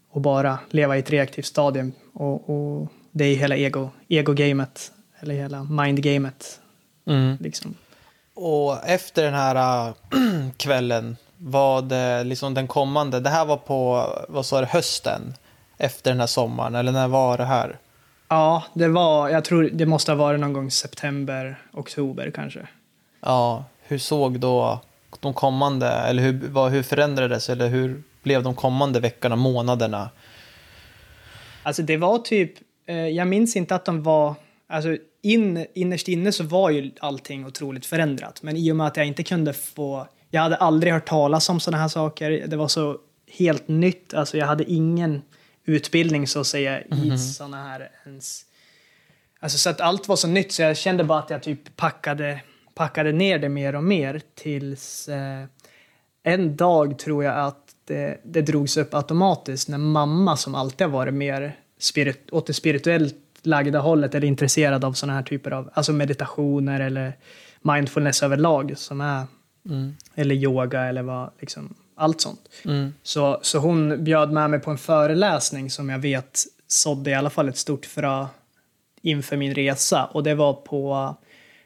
och, bara leva i ett reaktivt stadium och, och det är hela ego, ego-gamet, eller hela mind-gamet. Mm. Liksom. Och efter den här äh, kvällen, vad liksom den kommande, det här var på, vad sa du, hösten? Efter den här sommaren, eller när var det här? Ja, det var, jag tror det måste ha varit någon gång september, oktober kanske. Ja, hur såg då de kommande, eller hur, vad, hur förändrades, eller hur blev de kommande veckorna, månaderna? Alltså det var typ, eh, jag minns inte att de var, alltså in, innerst inne så var ju allting otroligt förändrat. Men i och med att jag inte kunde få, jag hade aldrig hört talas om sådana här saker, det var så helt nytt, alltså jag hade ingen utbildning så att säga mm -hmm. i mhm. sådana här ens... Alltså så att allt var så nytt så jag kände bara att jag typ packade, packade ner det mer och mer tills eh, en dag tror jag att det, det drogs upp automatiskt när mamma som alltid har varit mer spirit, åt det spirituellt lagda hållet eller intresserad av sådana här typer av alltså meditationer eller mindfulness överlag som är mm. eller yoga eller vad liksom allt sånt. Mm. Så, så hon bjöd med mig på en föreläsning som jag vet sådde i alla fall ett stort frö inför min resa och det var på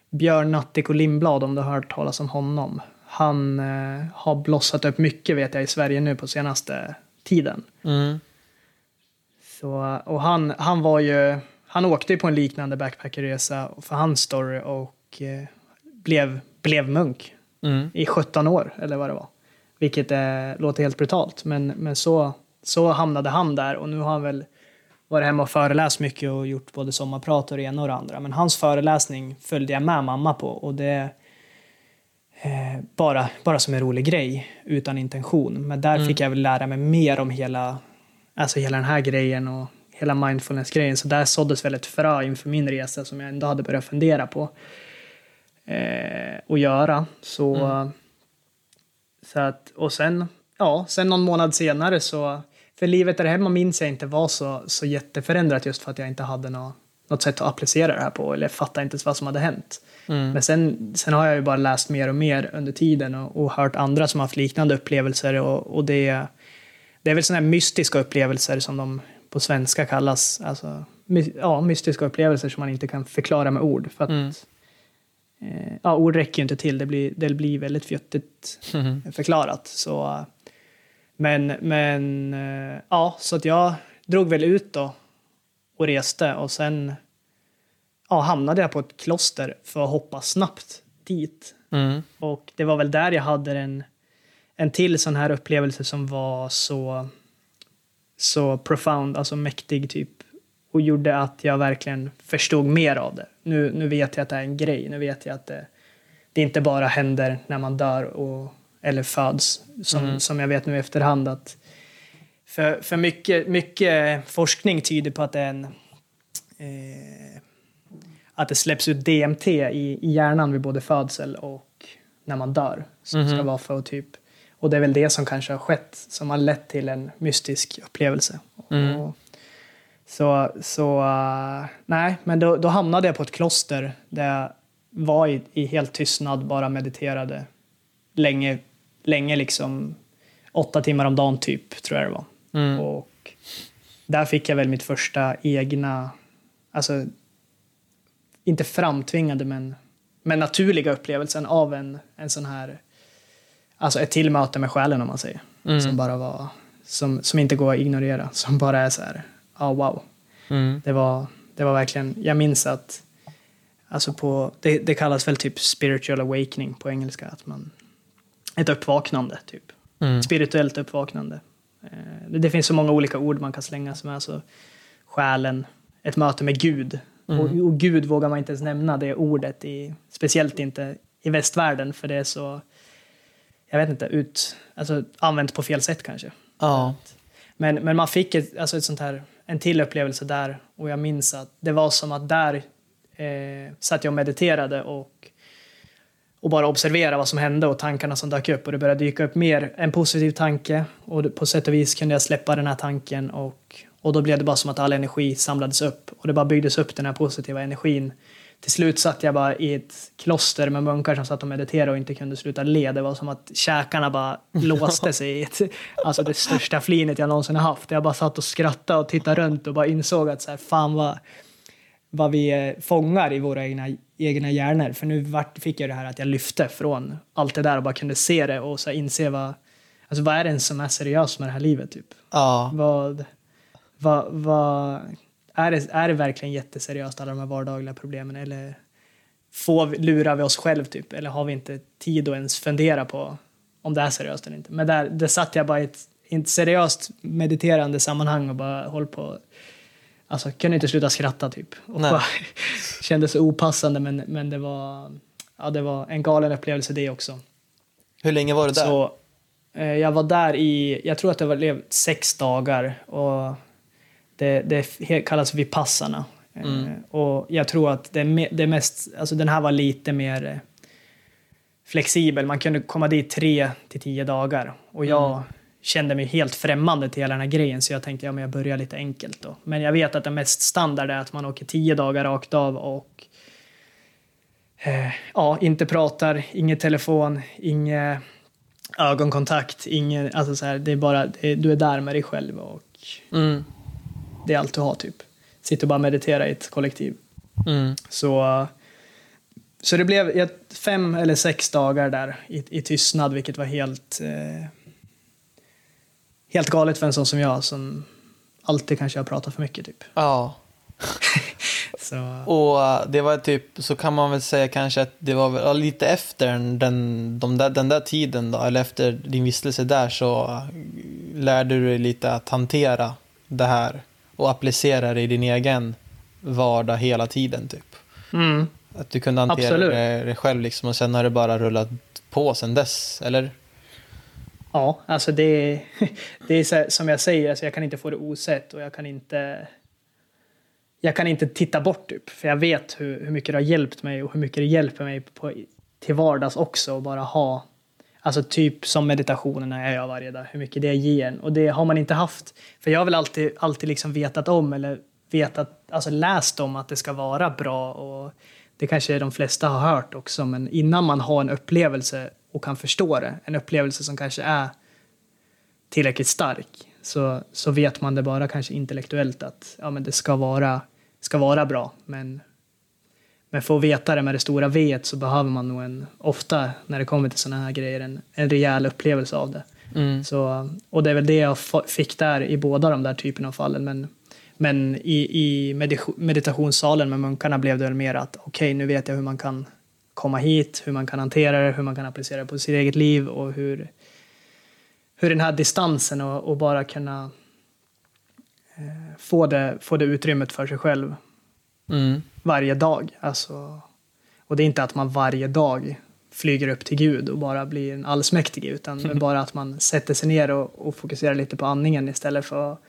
Björn Nattiko Lindblad om du har hört talas om honom. Han eh, har blossat upp mycket vet jag i Sverige nu på senaste tiden. Mm. Så, och han, han var ju, han åkte ju på en liknande backpackerresa för hans story och eh, blev, blev munk mm. i 17 år eller vad det var. Vilket eh, låter helt brutalt, men, men så, så hamnade han där och nu har han väl varit hemma och föreläst mycket och gjort både sommarprat och det ena och det andra. Men hans föreläsning följde jag med mamma på och det eh, bara, bara som en rolig grej utan intention. Men där mm. fick jag väl lära mig mer om hela, alltså hela den här grejen och hela mindfulness-grejen. Så där såddes väl ett frö inför min resa som jag ändå hade börjat fundera på eh, att göra. Så mm. Så att, och sen, ja, sen någon månad senare så, för livet där hemma minns jag inte var så, så jätteförändrat just för att jag inte hade något, något sätt att applicera det här på eller fattade inte ens vad som hade hänt. Mm. Men sen, sen har jag ju bara läst mer och mer under tiden och, och hört andra som haft liknande upplevelser och, och det, det är väl sådana här mystiska upplevelser som de på svenska kallas, alltså, my, ja, mystiska upplevelser som man inte kan förklara med ord. För att mm. Eh, ja, ord räcker ju inte till, det blir, det blir väldigt fjuttigt mm. förklarat. Så, men, men eh, ja, så att jag drog väl ut då och reste och sen ja, hamnade jag på ett kloster för att hoppa snabbt dit. Mm. Och det var väl där jag hade en, en till sån här upplevelse som var så, så profound, alltså mäktig typ och gjorde att jag verkligen förstod mer av det. Nu, nu vet jag att det är en grej. Nu vet jag att det, det inte bara händer när man dör och, eller föds. Som, mm. som jag vet nu i efterhand att för, för mycket, mycket forskning tyder på att det en eh, att det släpps ut DMT i, i hjärnan vid både födsel och när man dör. Som mm. ska vara för att typ och det är väl det som kanske har skett som har lett till en mystisk upplevelse. Mm. Och, så, så uh, nej, men då, då, hamnade jag på ett kloster där jag var i, i helt tystnad, bara mediterade länge, länge liksom åtta timmar om dagen typ, tror jag det var. Mm. Och där fick jag väl mitt första egna, alltså inte framtvingade men, men naturliga upplevelsen av en, en sån här alltså ett till möte med själen om man säger. Mm. Som bara var, som, som inte går att ignorera. Som bara är så här, ja wow. Mm. Det var, det var verkligen, jag minns att, alltså på, det, det kallas väl typ spiritual awakening på engelska. Att man, ett uppvaknande typ. Mm. Spirituellt uppvaknande. Eh, det, finns så många olika ord man kan slänga som är alltså själen, ett möte med Gud. Mm. Och, och Gud vågar man inte ens nämna det ordet, i, speciellt inte i västvärlden för det är så, jag vet inte, ut, alltså, använt på fel sätt kanske. Ja. Men, men man fick ett, alltså ett sånt här, en till upplevelse där och jag minns att det var som att där eh, satt jag och mediterade och, och bara observerade vad som hände och tankarna som dök upp och det började dyka upp mer en positiv tanke och på sätt och vis kunde jag släppa den här tanken och, och då blev det bara som att all energi samlades upp och det bara byggdes upp den här positiva energin. Till slut satt jag bara i ett kloster med munkar som satt och mediterade och inte kunde sluta le. Det var som att käkarna bara låste sig i ett, alltså det största flinet jag någonsin har haft. Jag bara satt och skrattade och tittade runt och bara insåg att så här, fan vad, vad vi eh, fångar i våra egna, egna hjärnor. För nu fick jag det här att jag lyfte från allt det där och bara kunde se det och så här, inse vad, alltså vad är det som är seriöst med det här livet typ? Ja. Vad, vad, vad, är, det, är det verkligen jätteseriöst alla de här vardagliga problemen eller får vi, lurar vi oss själv typ? Eller har vi inte tid att ens fundera på om det är seriöst eller inte? Men där, där satt jag bara i ett, i ett seriöst mediterande sammanhang och bara håll på Alltså kunde inte sluta skratta typ. Och bara, kändes så opassande men, men det var Ja, det var en galen upplevelse det också. Hur länge var du där? Så, eh, jag var där i, jag tror att det var sex dagar och det, det kallas vipassana. Eh, Mm. och jag tror att det, det mest, alltså den här var lite mer eh, flexibel. Man kunde komma dit tre till tio dagar och jag Mm. kände mig helt främmande till hela den här grejen så jag tänkte ja, men jag börjar lite enkelt då. Men jag vet att det mest standard är att man åker tio dagar rakt av och eh, ja, inte pratar, ingen telefon, ingen ögonkontakt, ingen, alltså så här, det är bara, det, du är där med dig själv och Mm. Det är allt du har typ. Sitter och bara meditera i ett kollektiv. Mm. Så, så det blev fem eller sex dagar där i, i tystnad, vilket var helt, eh, helt galet för en sån som jag som alltid kanske har pratat för mycket typ. Ja. Och eh, det var typ, så kan man väl säga kanske att det var lite efter den, de där, den där tiden då, eller efter din vistelse där så eh, lärde du dig lite att hantera det här och applicera det i din egen vardag hela tiden typ. mm, Att du kunde hantera Absolut. det, det själv liksom och sen har det bara rullat på sen dess, eller? ja, alltså det, det är så som jag säger, alltså jag kan inte få det osett och jag kan inte jag kan inte titta bort typ, för jag vet hur, hur mycket det har hjälpt mig och hur mycket det hjälper mig på, till vardags också att bara ha Alltså typ som meditationerna jag gör varje dag, hur mycket det ger en. Och det har man inte haft. För jag har väl alltid, alltid liksom vetat om eller vetat, alltså läst om att det ska vara bra och det kanske de flesta har hört också. Men innan man har en upplevelse och kan förstå det, en upplevelse som kanske är tillräckligt stark, så, så vet man det bara kanske intellektuellt att ja, men det ska vara, ska vara bra. Men men för att veta det med det stora V så behöver man nog en, ofta när det kommer till sådana här grejer, en, en rejäl upplevelse av det. Mm. Så, och det är väl det jag fick där i båda de där typerna av fallen. Men, men i, i medit- meditationssalen med munkarna blev det väl mer att okej, nu vet jag hur man kan komma hit, hur man kan hantera det, hur man kan applicera det på sitt eget liv och hur, hur den här distansen och, och bara kunna eh, få, det, få det utrymmet för sig själv Mm. varje dag. Alltså, och det är inte att man varje dag flyger upp till Gud och bara blir en allsmäktig, utan men bara att man sätter sig ner och, och fokuserar lite på andningen istället för att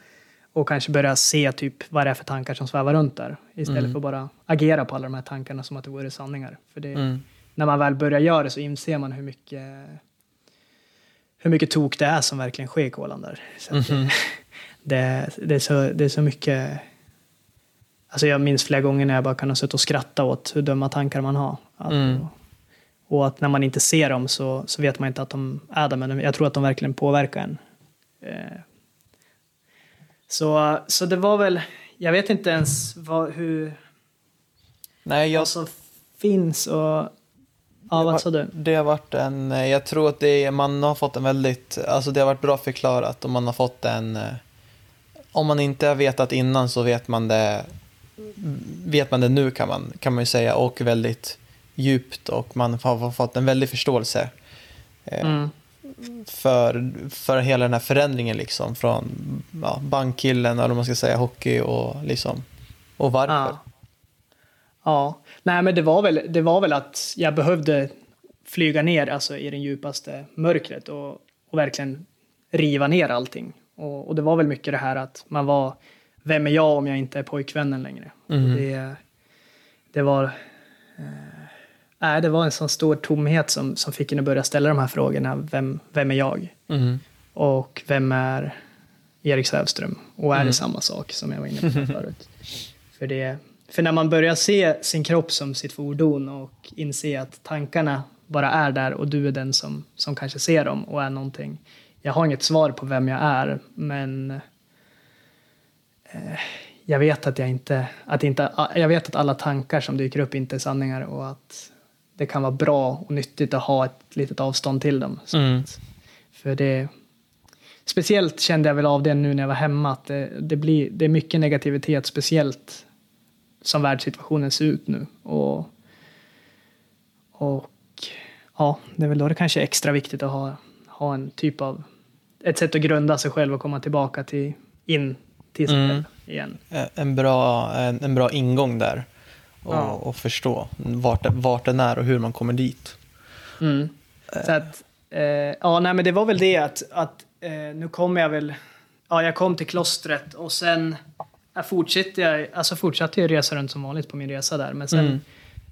och kanske börja se typ vad det är för tankar som svävar runt där. Istället Mm. för att bara agera på alla de här tankarna som att det vore sanningar. För det, Mm. när man väl börjar göra det så inser man hur mycket hur mycket tok det är som verkligen sker i kolan där. Så att Mhm. det, det, är så, det är så mycket... Alltså jag minns flera gånger när jag bara ha suttit och skratta åt hur dumma tankar man har. Att, Mm. Och att när man inte ser dem så, så vet man inte att de är där, men jag tror att de verkligen påverkar en. Eh, Så, så det var väl, jag vet inte ens vad, hur, Nej, jag, vad som finns och Ja, vad sa du? Det har varit en, jag tror att det är, man har fått en väldigt, alltså det har varit bra förklarat och man har fått en, eh, om man inte har vetat innan så vet man det, vet man det nu kan man, kan man ju säga och väldigt djupt och man har fått en väldig förståelse eh, Mm. för, för hela den här förändringen liksom från ja, bankkillen eller man ska säga, hockey och liksom, och varför. Ja. ja. Nej, men det var, väl, det var väl att jag behövde flyga ner alltså, i det djupaste mörkret och, och verkligen riva ner allting. Och, och det var väl mycket det här att man var, vem är jag om jag inte är pojkvännen längre? Mhm. Och det, det var... Eh, det var en sån stor tomhet som, som fick en att börja ställa de här frågorna. Vem, vem är jag? Mm. Och vem är Erik Sävström? Och är Mm. det samma sak som jag var inne på förut? För, det, för när man börjar se sin kropp som sitt fordon och inse att tankarna bara är där och du är den som, som kanske ser dem och är någonting. Jag har inget svar på vem jag är, men jag vet att jag inte, att inte, jag vet att alla tankar som dyker upp inte är sanningar och att det kan vara bra och nyttigt att ha ett litet avstånd till dem. Mm. för det, speciellt kände jag väl av det nu när jag var hemma, att det, det, blir, det är mycket negativitet, speciellt som världssituationen ser ut nu. Och, och ja, det är väl då det kanske är extra viktigt att ha, ha en typ av, ett sätt att grunda sig själv och komma tillbaka till, in till sig Mm. själv igen. Eh, en bra, en, en bra ingång där. Och, Ja. och förstå vart, det- vart den är och hur man kommer dit. Mm. Så att, eh, ja, nej, men det var väl det att, att eh, nu kommer jag väl, ja, jag kom till klostret och sen jag fortsatte jag, alltså fortsatte jag resa runt som vanligt på min resa där. Men sen, Mm.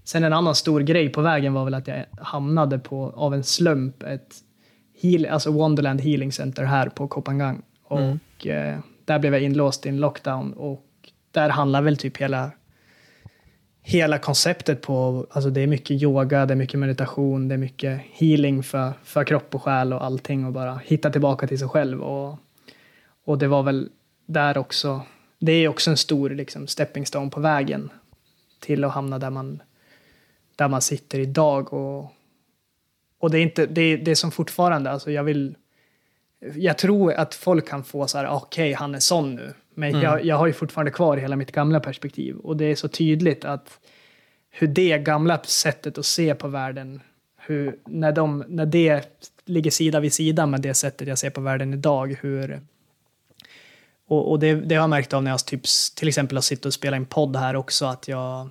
sen en annan stor grej på vägen var väl att jag hamnade på, av en slump, ett heal, alltså Wonderland Healing Center här på Kopangang. Och Mm. eh, där blev jag inlåst i en lockdown och där handlar väl typ hela hela konceptet på, alltså det är mycket yoga, det är mycket meditation, det är mycket healing för, för kropp och själ och allting och bara hitta tillbaka till sig själv. Och, och det var väl där också, det är också en stor liksom, stepping stone på vägen till att hamna där man, där man sitter idag. Och, och det är inte, det, är- det är som fortfarande, alltså jag vill, jag tror att folk kan få så här, okej, han är sån nu. Men jag, jag har ju fortfarande kvar hela mitt gamla perspektiv. Och det är så tydligt att hur det gamla sättet att se på världen, hur, när, de, när det ligger sida vid sida med det sättet jag ser på världen idag, hur... Och, och det, det har jag märkt av när jag typ, till exempel har suttit och spelat en podd här också, att jag...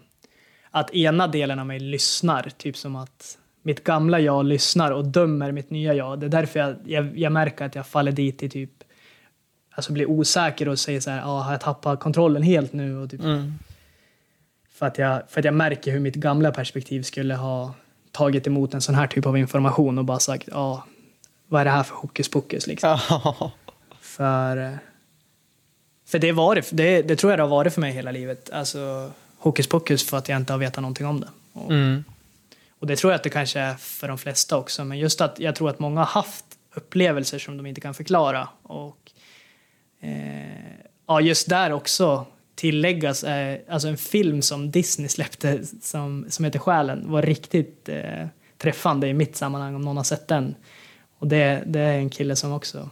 Att ena delen av mig lyssnar, typ som att mitt gamla jag lyssnar och dömer mitt nya jag. Det är därför jag, jag, jag märker att jag faller dit i typ alltså blir osäker och säger så här, ah, har jag tappat kontrollen helt nu? Och typ, Mm. för, att jag, för att jag märker hur mitt gamla perspektiv skulle ha tagit emot en sån här typ av information och bara sagt, ja, ah, vad är det här för hokus pokus liksom? För, för det, var det, det, det tror jag det har varit för mig hela livet. Alltså hokus pokus för att jag inte har vetat någonting om det. Och, Mm och det tror jag att det kanske är för de flesta också. Men just att jag tror att många har haft upplevelser som de inte kan förklara. Och eh, ja, just där också tilläggas, eh, alltså en film som Disney släppte som, som heter Själen var riktigt eh, träffande i mitt sammanhang om någon har sett den. Och det, det är en kille som också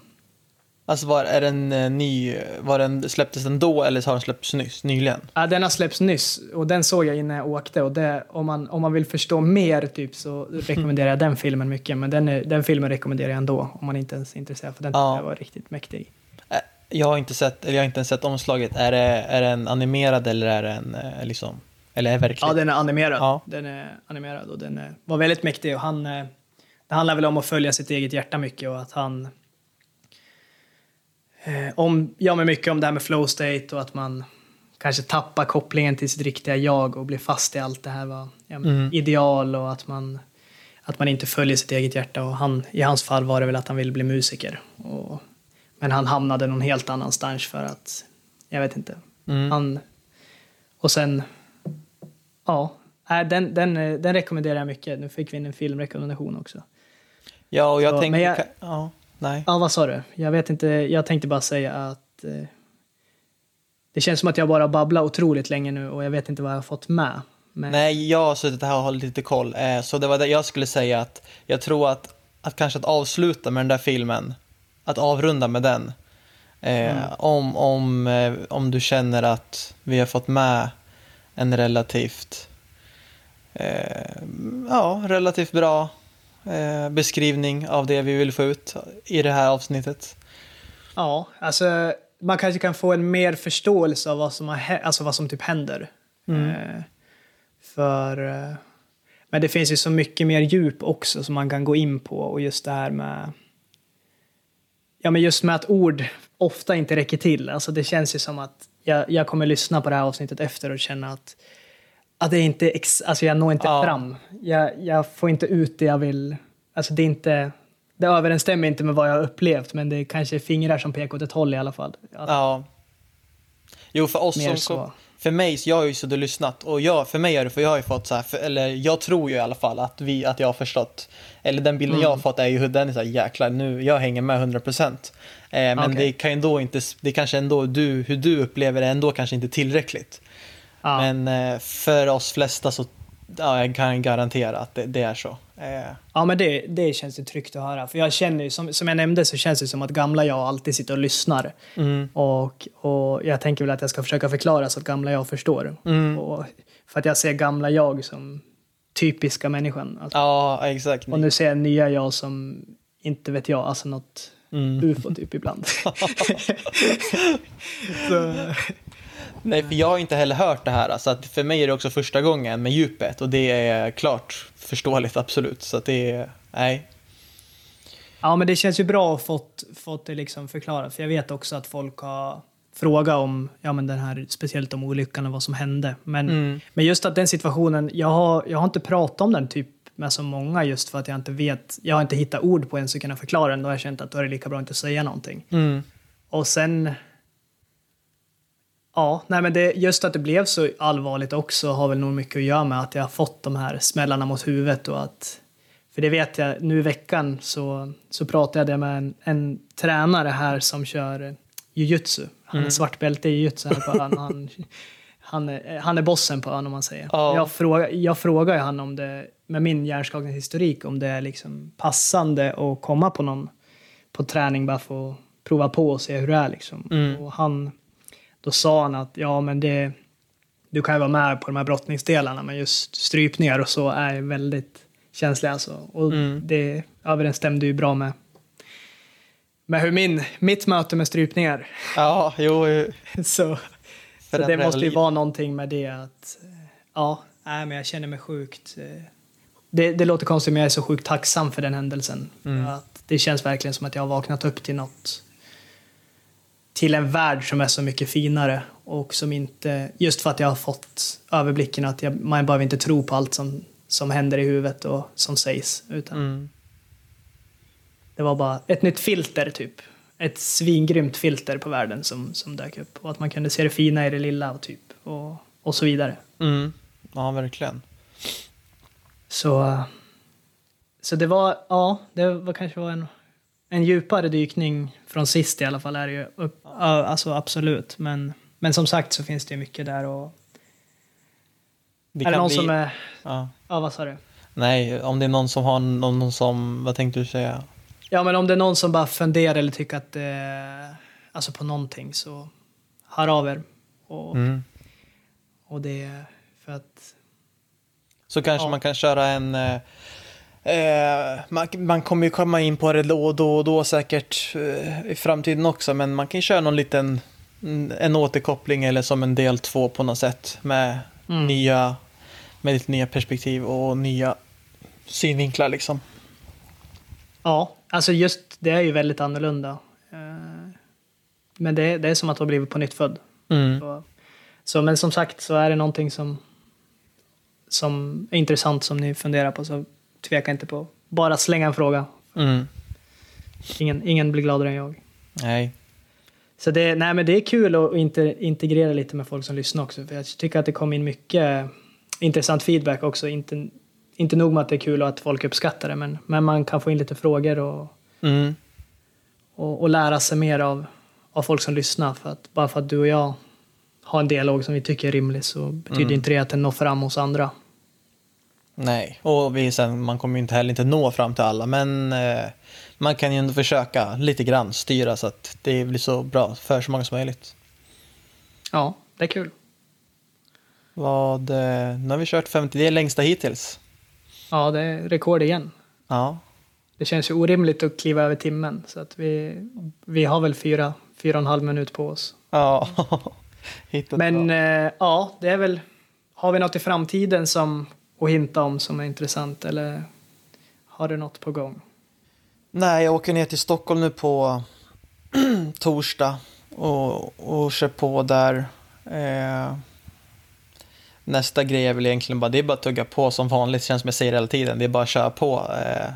Alltså var, är den eh, ny, var den, släpptes den då eller har den släppts nyss, nyligen? Ja, den har släppts nyss och den såg jag innan jag åkte. Och det, om, man, om man vill förstå mer typ, så rekommenderar jag den filmen mycket. Men den, är, den filmen rekommenderar jag ändå om man inte ens är intresserad. För den Ja. var riktigt mäktig. Eh, Jag har inte sett, eller jag har inte ens sett omslaget. Är det, är den animerad eller är den eh, liksom, eller är verklig? Ja, den är animerad. Ja. Den är animerad och den är, var väldigt mäktig. Och han, det handlar väl om att följa sitt eget hjärta mycket och att han... Eh, om, ja, men mycket om det här med flow state och att man kanske tappar kopplingen till sitt riktiga jag och blir fast i allt det här var ja, men Mm. ideal och att man, att man inte följer sitt eget hjärta. Och han, I hans fall var det väl att han ville bli musiker. Och, men han hamnade någon helt annanstans för att, jag vet inte, Mm. han, och sen, ja, nej, den, den, den rekommenderar jag mycket. Nu fick vi in en filmrekommendation också. Ja, och jag Så, tänkte... men jag- Ja, nej. Ja, vad sa du? Jag vet inte, jag tänkte bara säga att eh, det känns som att jag bara babblar otroligt länge nu och jag vet inte vad jag har fått med. Men, Nej, jag har suttit här och hållit lite koll. Eh, så det var det jag skulle säga att jag tror att, att kanske att avsluta med den där filmen, att avrunda med den. Eh, Mm. om, om, eh, om du känner att vi har fått med en relativt, eh, ja, relativt bra eh, beskrivning av det vi vill få ut i det här avsnittet. Ja, alltså man kanske kan få en mer förståelse av vad som, har, alltså vad som typ händer. Mm. Eh, för... Eh, men det finns ju så mycket mer djup också som man kan gå in på och just det här med... Ja, men just med att ord ofta inte räcker till. Alltså det känns ju som att jag, jag kommer lyssna på det här avsnittet efter och känna att, att det är inte ex, alltså jag når inte Ja. fram. Jag, jag får inte ut det jag vill. Alltså det är inte... Det överensstämmer inte med vad jag har upplevt, men det är kanske fingrar som pekar åt ett håll i alla fall. Att, Ja. Jo, för oss som så. För mig, så jag har ju suttit och lyssnat och jag, för mig är det för jag har ju fått så här, för, eller jag tror ju i alla fall att, vi, att jag har förstått, eller den bilden jag har fått är ju hur den är så här, jäklar nu, jag hänger med 100%. Eh, men Okej. det kan ju ändå inte, det kanske ändå, du, hur du upplever det ändå kanske inte tillräckligt. Ja. Men eh, för oss flesta så, ja, jag kan garantera att det, det är så. Eh, Ja, men det, det känns ju tryggt att höra. För jag känner ju, som, som jag nämnde så känns det som att gamla jag alltid sitter och lyssnar. mm, Och, och jag tänker väl att jag ska försöka förklara så att gamla jag förstår. Mm. Och, för att jag ser gamla jag som typiska människan. Alltså, ja, exakt. Och nu ser jag nya jag som, inte vet jag, alltså något Mm. ufo typ ibland. så, Nej, för jag har inte heller hört det här. Så att för mig är det också första gången med djupet och det är klart förståeligt, absolut. Så att det är, nej. ja, men det känns ju bra att fått, fått det liksom förklarat. För jag vet också att folk har frågat om, ja men den här, speciellt om olyckan och vad som hände. Men, Mm. men just att den situationen, jag har, jag har inte pratat om den typ med så många just för att jag inte vet, jag har inte hittat ord på en som kan förklara den. Då har jag känt att då är det lika bra att inte säga någonting. Mm. Och sen... Ja, nej men det, just att det blev så allvarligt också har väl nog mycket att göra med att jag har fått de här smällarna mot huvudet och att... För det vet jag, nu i veckan så, så pratade jag med en, en tränare här som kör jujutsu. Han är svart bälte i jujutsu här på ön. Han, han, är, han är bossen på ön om man säger. Ja. Jag, fråga, jag frågar ju han om det, med min hjärnskakningshistorik, om det är liksom passande att komma på någon på träning bara för att prova på och se hur det är. Liksom. Mm. Och han, då sa han att ja, men det, du kan ju vara med på de här brottningsdelarna, men just strypningar och så är väldigt känsliga. Alltså. Och Mm. det överensstämde ju bra med, med hur min, mitt möte med strypningar. Ja, jo. så så det måste ju vara någonting med det att ja, nej, men jag känner mig sjukt. eh, Det, det låter konstigt, men jag är så sjukt tacksam för den händelsen. Mm. Att det känns verkligen som att jag har vaknat upp till något. Till en värld som är så mycket finare och som inte, just för att jag har fått överblicken att jag, man behöver inte tro på allt som, som händer i huvudet och som sägs. Utan Mm. det var bara ett nytt filter typ. Ett svingrymt filter på världen som, som dök upp. Och att man kunde se det fina i det lilla och typ. Och, och så vidare. Mm. Ja, verkligen. Så, så det var, ja, det var kanske var en, en djupare dykning från sist i alla fall. Är det ju upp, alltså absolut. Men, men som sagt så finns det ju mycket där. Och, Det är det någon bli- som är, Ja. ja vad sa du? Nej, om det är någon som har någon, någon som, vad tänkte du säga? Ja men om det är någon som bara funderar eller tycker att det, alltså på någonting så hör av er. Och, Mm. och det är för att Så kanske Ja. man kan köra en... Eh, man, man kommer ju komma in på det då och då, och då säkert eh, i framtiden också, men man kan ju köra någon liten mm, en återkoppling eller som en del två på något sätt med Mm. nya med lite nya perspektiv och nya synvinklar liksom. Ja, alltså just det är ju väldigt annorlunda. Eh, Men det, det är som att ha blivit på nytt född. Mm. Så, så, men som sagt så är det någonting som, som är intressant som ni funderar på så tveka inte på bara slänga en fråga. Mm. Ingen, ingen blir gladare än jag. Nej. Så det, nej, men det är kul att inte, integrera lite med folk som lyssnar också. För jag tycker att det kom in mycket intressant feedback också. Inte, inte nog med att det är kul och att folk uppskattar det, men, men man kan få in lite frågor och, Mm. och, och lära sig mer av, av folk som lyssnar. För att, bara för att du och jag ha en dialog som vi tycker är rimlig så betyder Mm. inte det att den når fram hos andra. Nej, och vi sen, man kommer ju inte heller inte nå fram till alla, men eh, man kan ju ändå försöka lite grann styra så att det blir så bra för så många som möjligt. Ja, det är kul. Vad, eh, nu har vi kört 50, det är längsta hittills. Ja, det är rekord igen. Ja, Det känns ju orimligt att kliva över timmen så att vi, vi har väl fyra, fyra och en halv minut på oss. ja. Hittat Men eh, ja, det är väl... Har vi något i framtiden som att hinta om som är intressant eller har du något på gång? Nej, jag åker ner till Stockholm nu på torsdag och, och kör på där. Eh, nästa grej är väl egentligen bara, det är bara att tugga på som vanligt, känns som jag säger hela tiden. Det är bara att köra på eh,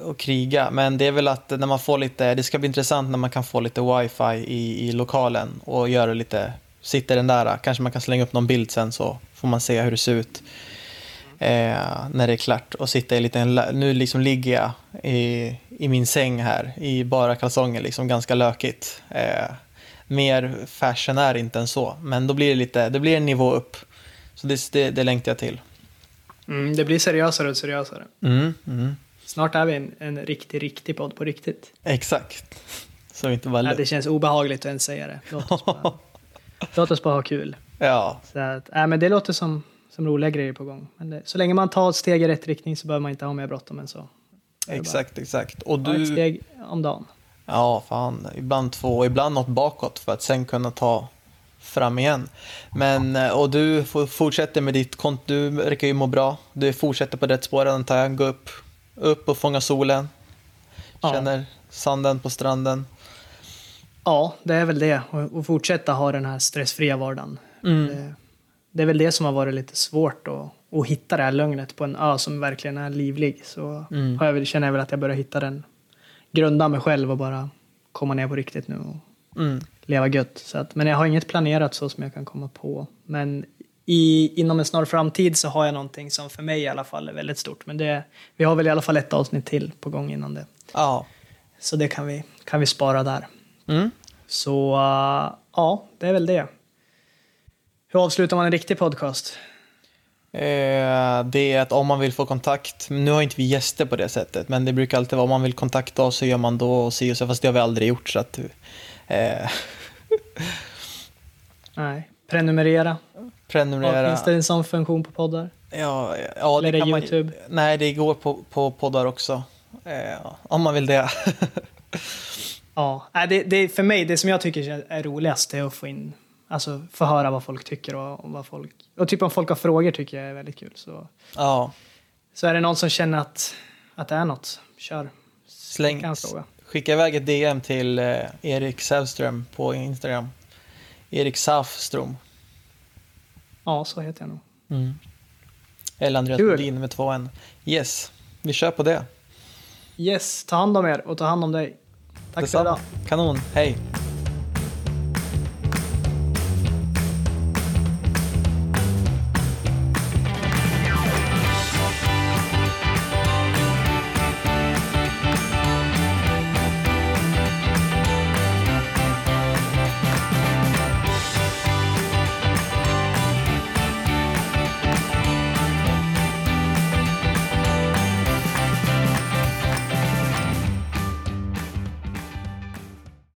och kriga. Men det är väl att när man får lite, det ska bli intressant när man kan få lite wifi i, i lokalen och göra lite, sitter den där, kanske man kan slänga upp någon bild sen så får man se hur det ser ut eh, när det är klart och sitta i en liten, nu liksom ligger jag i, i min säng här i bara kalsonger, liksom ganska lökigt. Eh, mer fashion är inte än så, men då blir det lite, det blir en nivå upp. Så det, det, det längtar jag till. Mm, det blir seriösare och seriösare. Mm, mm. Snart är vi en, en riktig, riktig podd på riktigt. Exakt. Så inte bara Nej, det känns obehagligt att ens säga det. Låt oss bara, låt oss bara ha kul. Ja, Så att, nej, men det låter som, som roliga grejer på gång. Men det, så länge man tar ett steg i rätt riktning så behöver man inte ha mer bråttom än så. Det är exakt, exakt. Och bara ta ett du, steg om dagen. Ja, fan. Ibland två ibland något bakåt för att sen kunna ta fram igen. Men, eh, och du fortsätter med ditt konto. Du verkar ju må bra. Du fortsätter på rätt spår antar jag. Gå upp, upp och fånga solen. Ja. Känner sanden på stranden. Ja, det är väl det. Och, och fortsätta ha den här stressfria vardagen. Mm. Det, det är väl det som har varit lite svårt att, att hitta det här lugnet på en ö som verkligen är livlig. Så Mm. har jag känner jag väl att jag börjar hitta den, grunda mig själv och bara komma ner på riktigt nu och Mm. leva gött. Så att, men jag har inget planerat så som jag kan komma på. Men i, inom en snar framtid så har jag någonting som för mig i alla fall är väldigt stort. Men det, vi har väl i alla fall ett avsnitt till på gång innan det. Ja. Så det kan vi, kan vi spara där. Mm. Så ja, det är väl det. Hur avslutar man en riktig podcast? Eh, det är att om man vill få kontakt, nu har inte vi gäster på det sättet, men det brukar alltid vara om man vill kontakta oss så gör man då och si och så, fast det har vi aldrig gjort så att eh, Nej, prenumerera. prenumerera. Finns det en sån funktion på poddar? Ja, ja Eller det kan man YouTube? Nej, det går på, på poddar också. Eh, om man vill det. Ja, det, det, för mig, det som jag tycker är roligast är att få in, alltså få höra vad folk tycker och, och vad folk, och typ om folk har frågor tycker jag är väldigt kul. Så, ja, så är det någon som känner att, att det är något, kör. släng. Skicka iväg ett DM till eh, Erik Sävström på Instagram. Erik Safström. Ja, så heter jag nog. Mm. Eller Andreas. Bodin med två N. Yes, vi kör på det. Yes, ta hand om er och ta hand om dig. Tack för idag. Kanon, hej.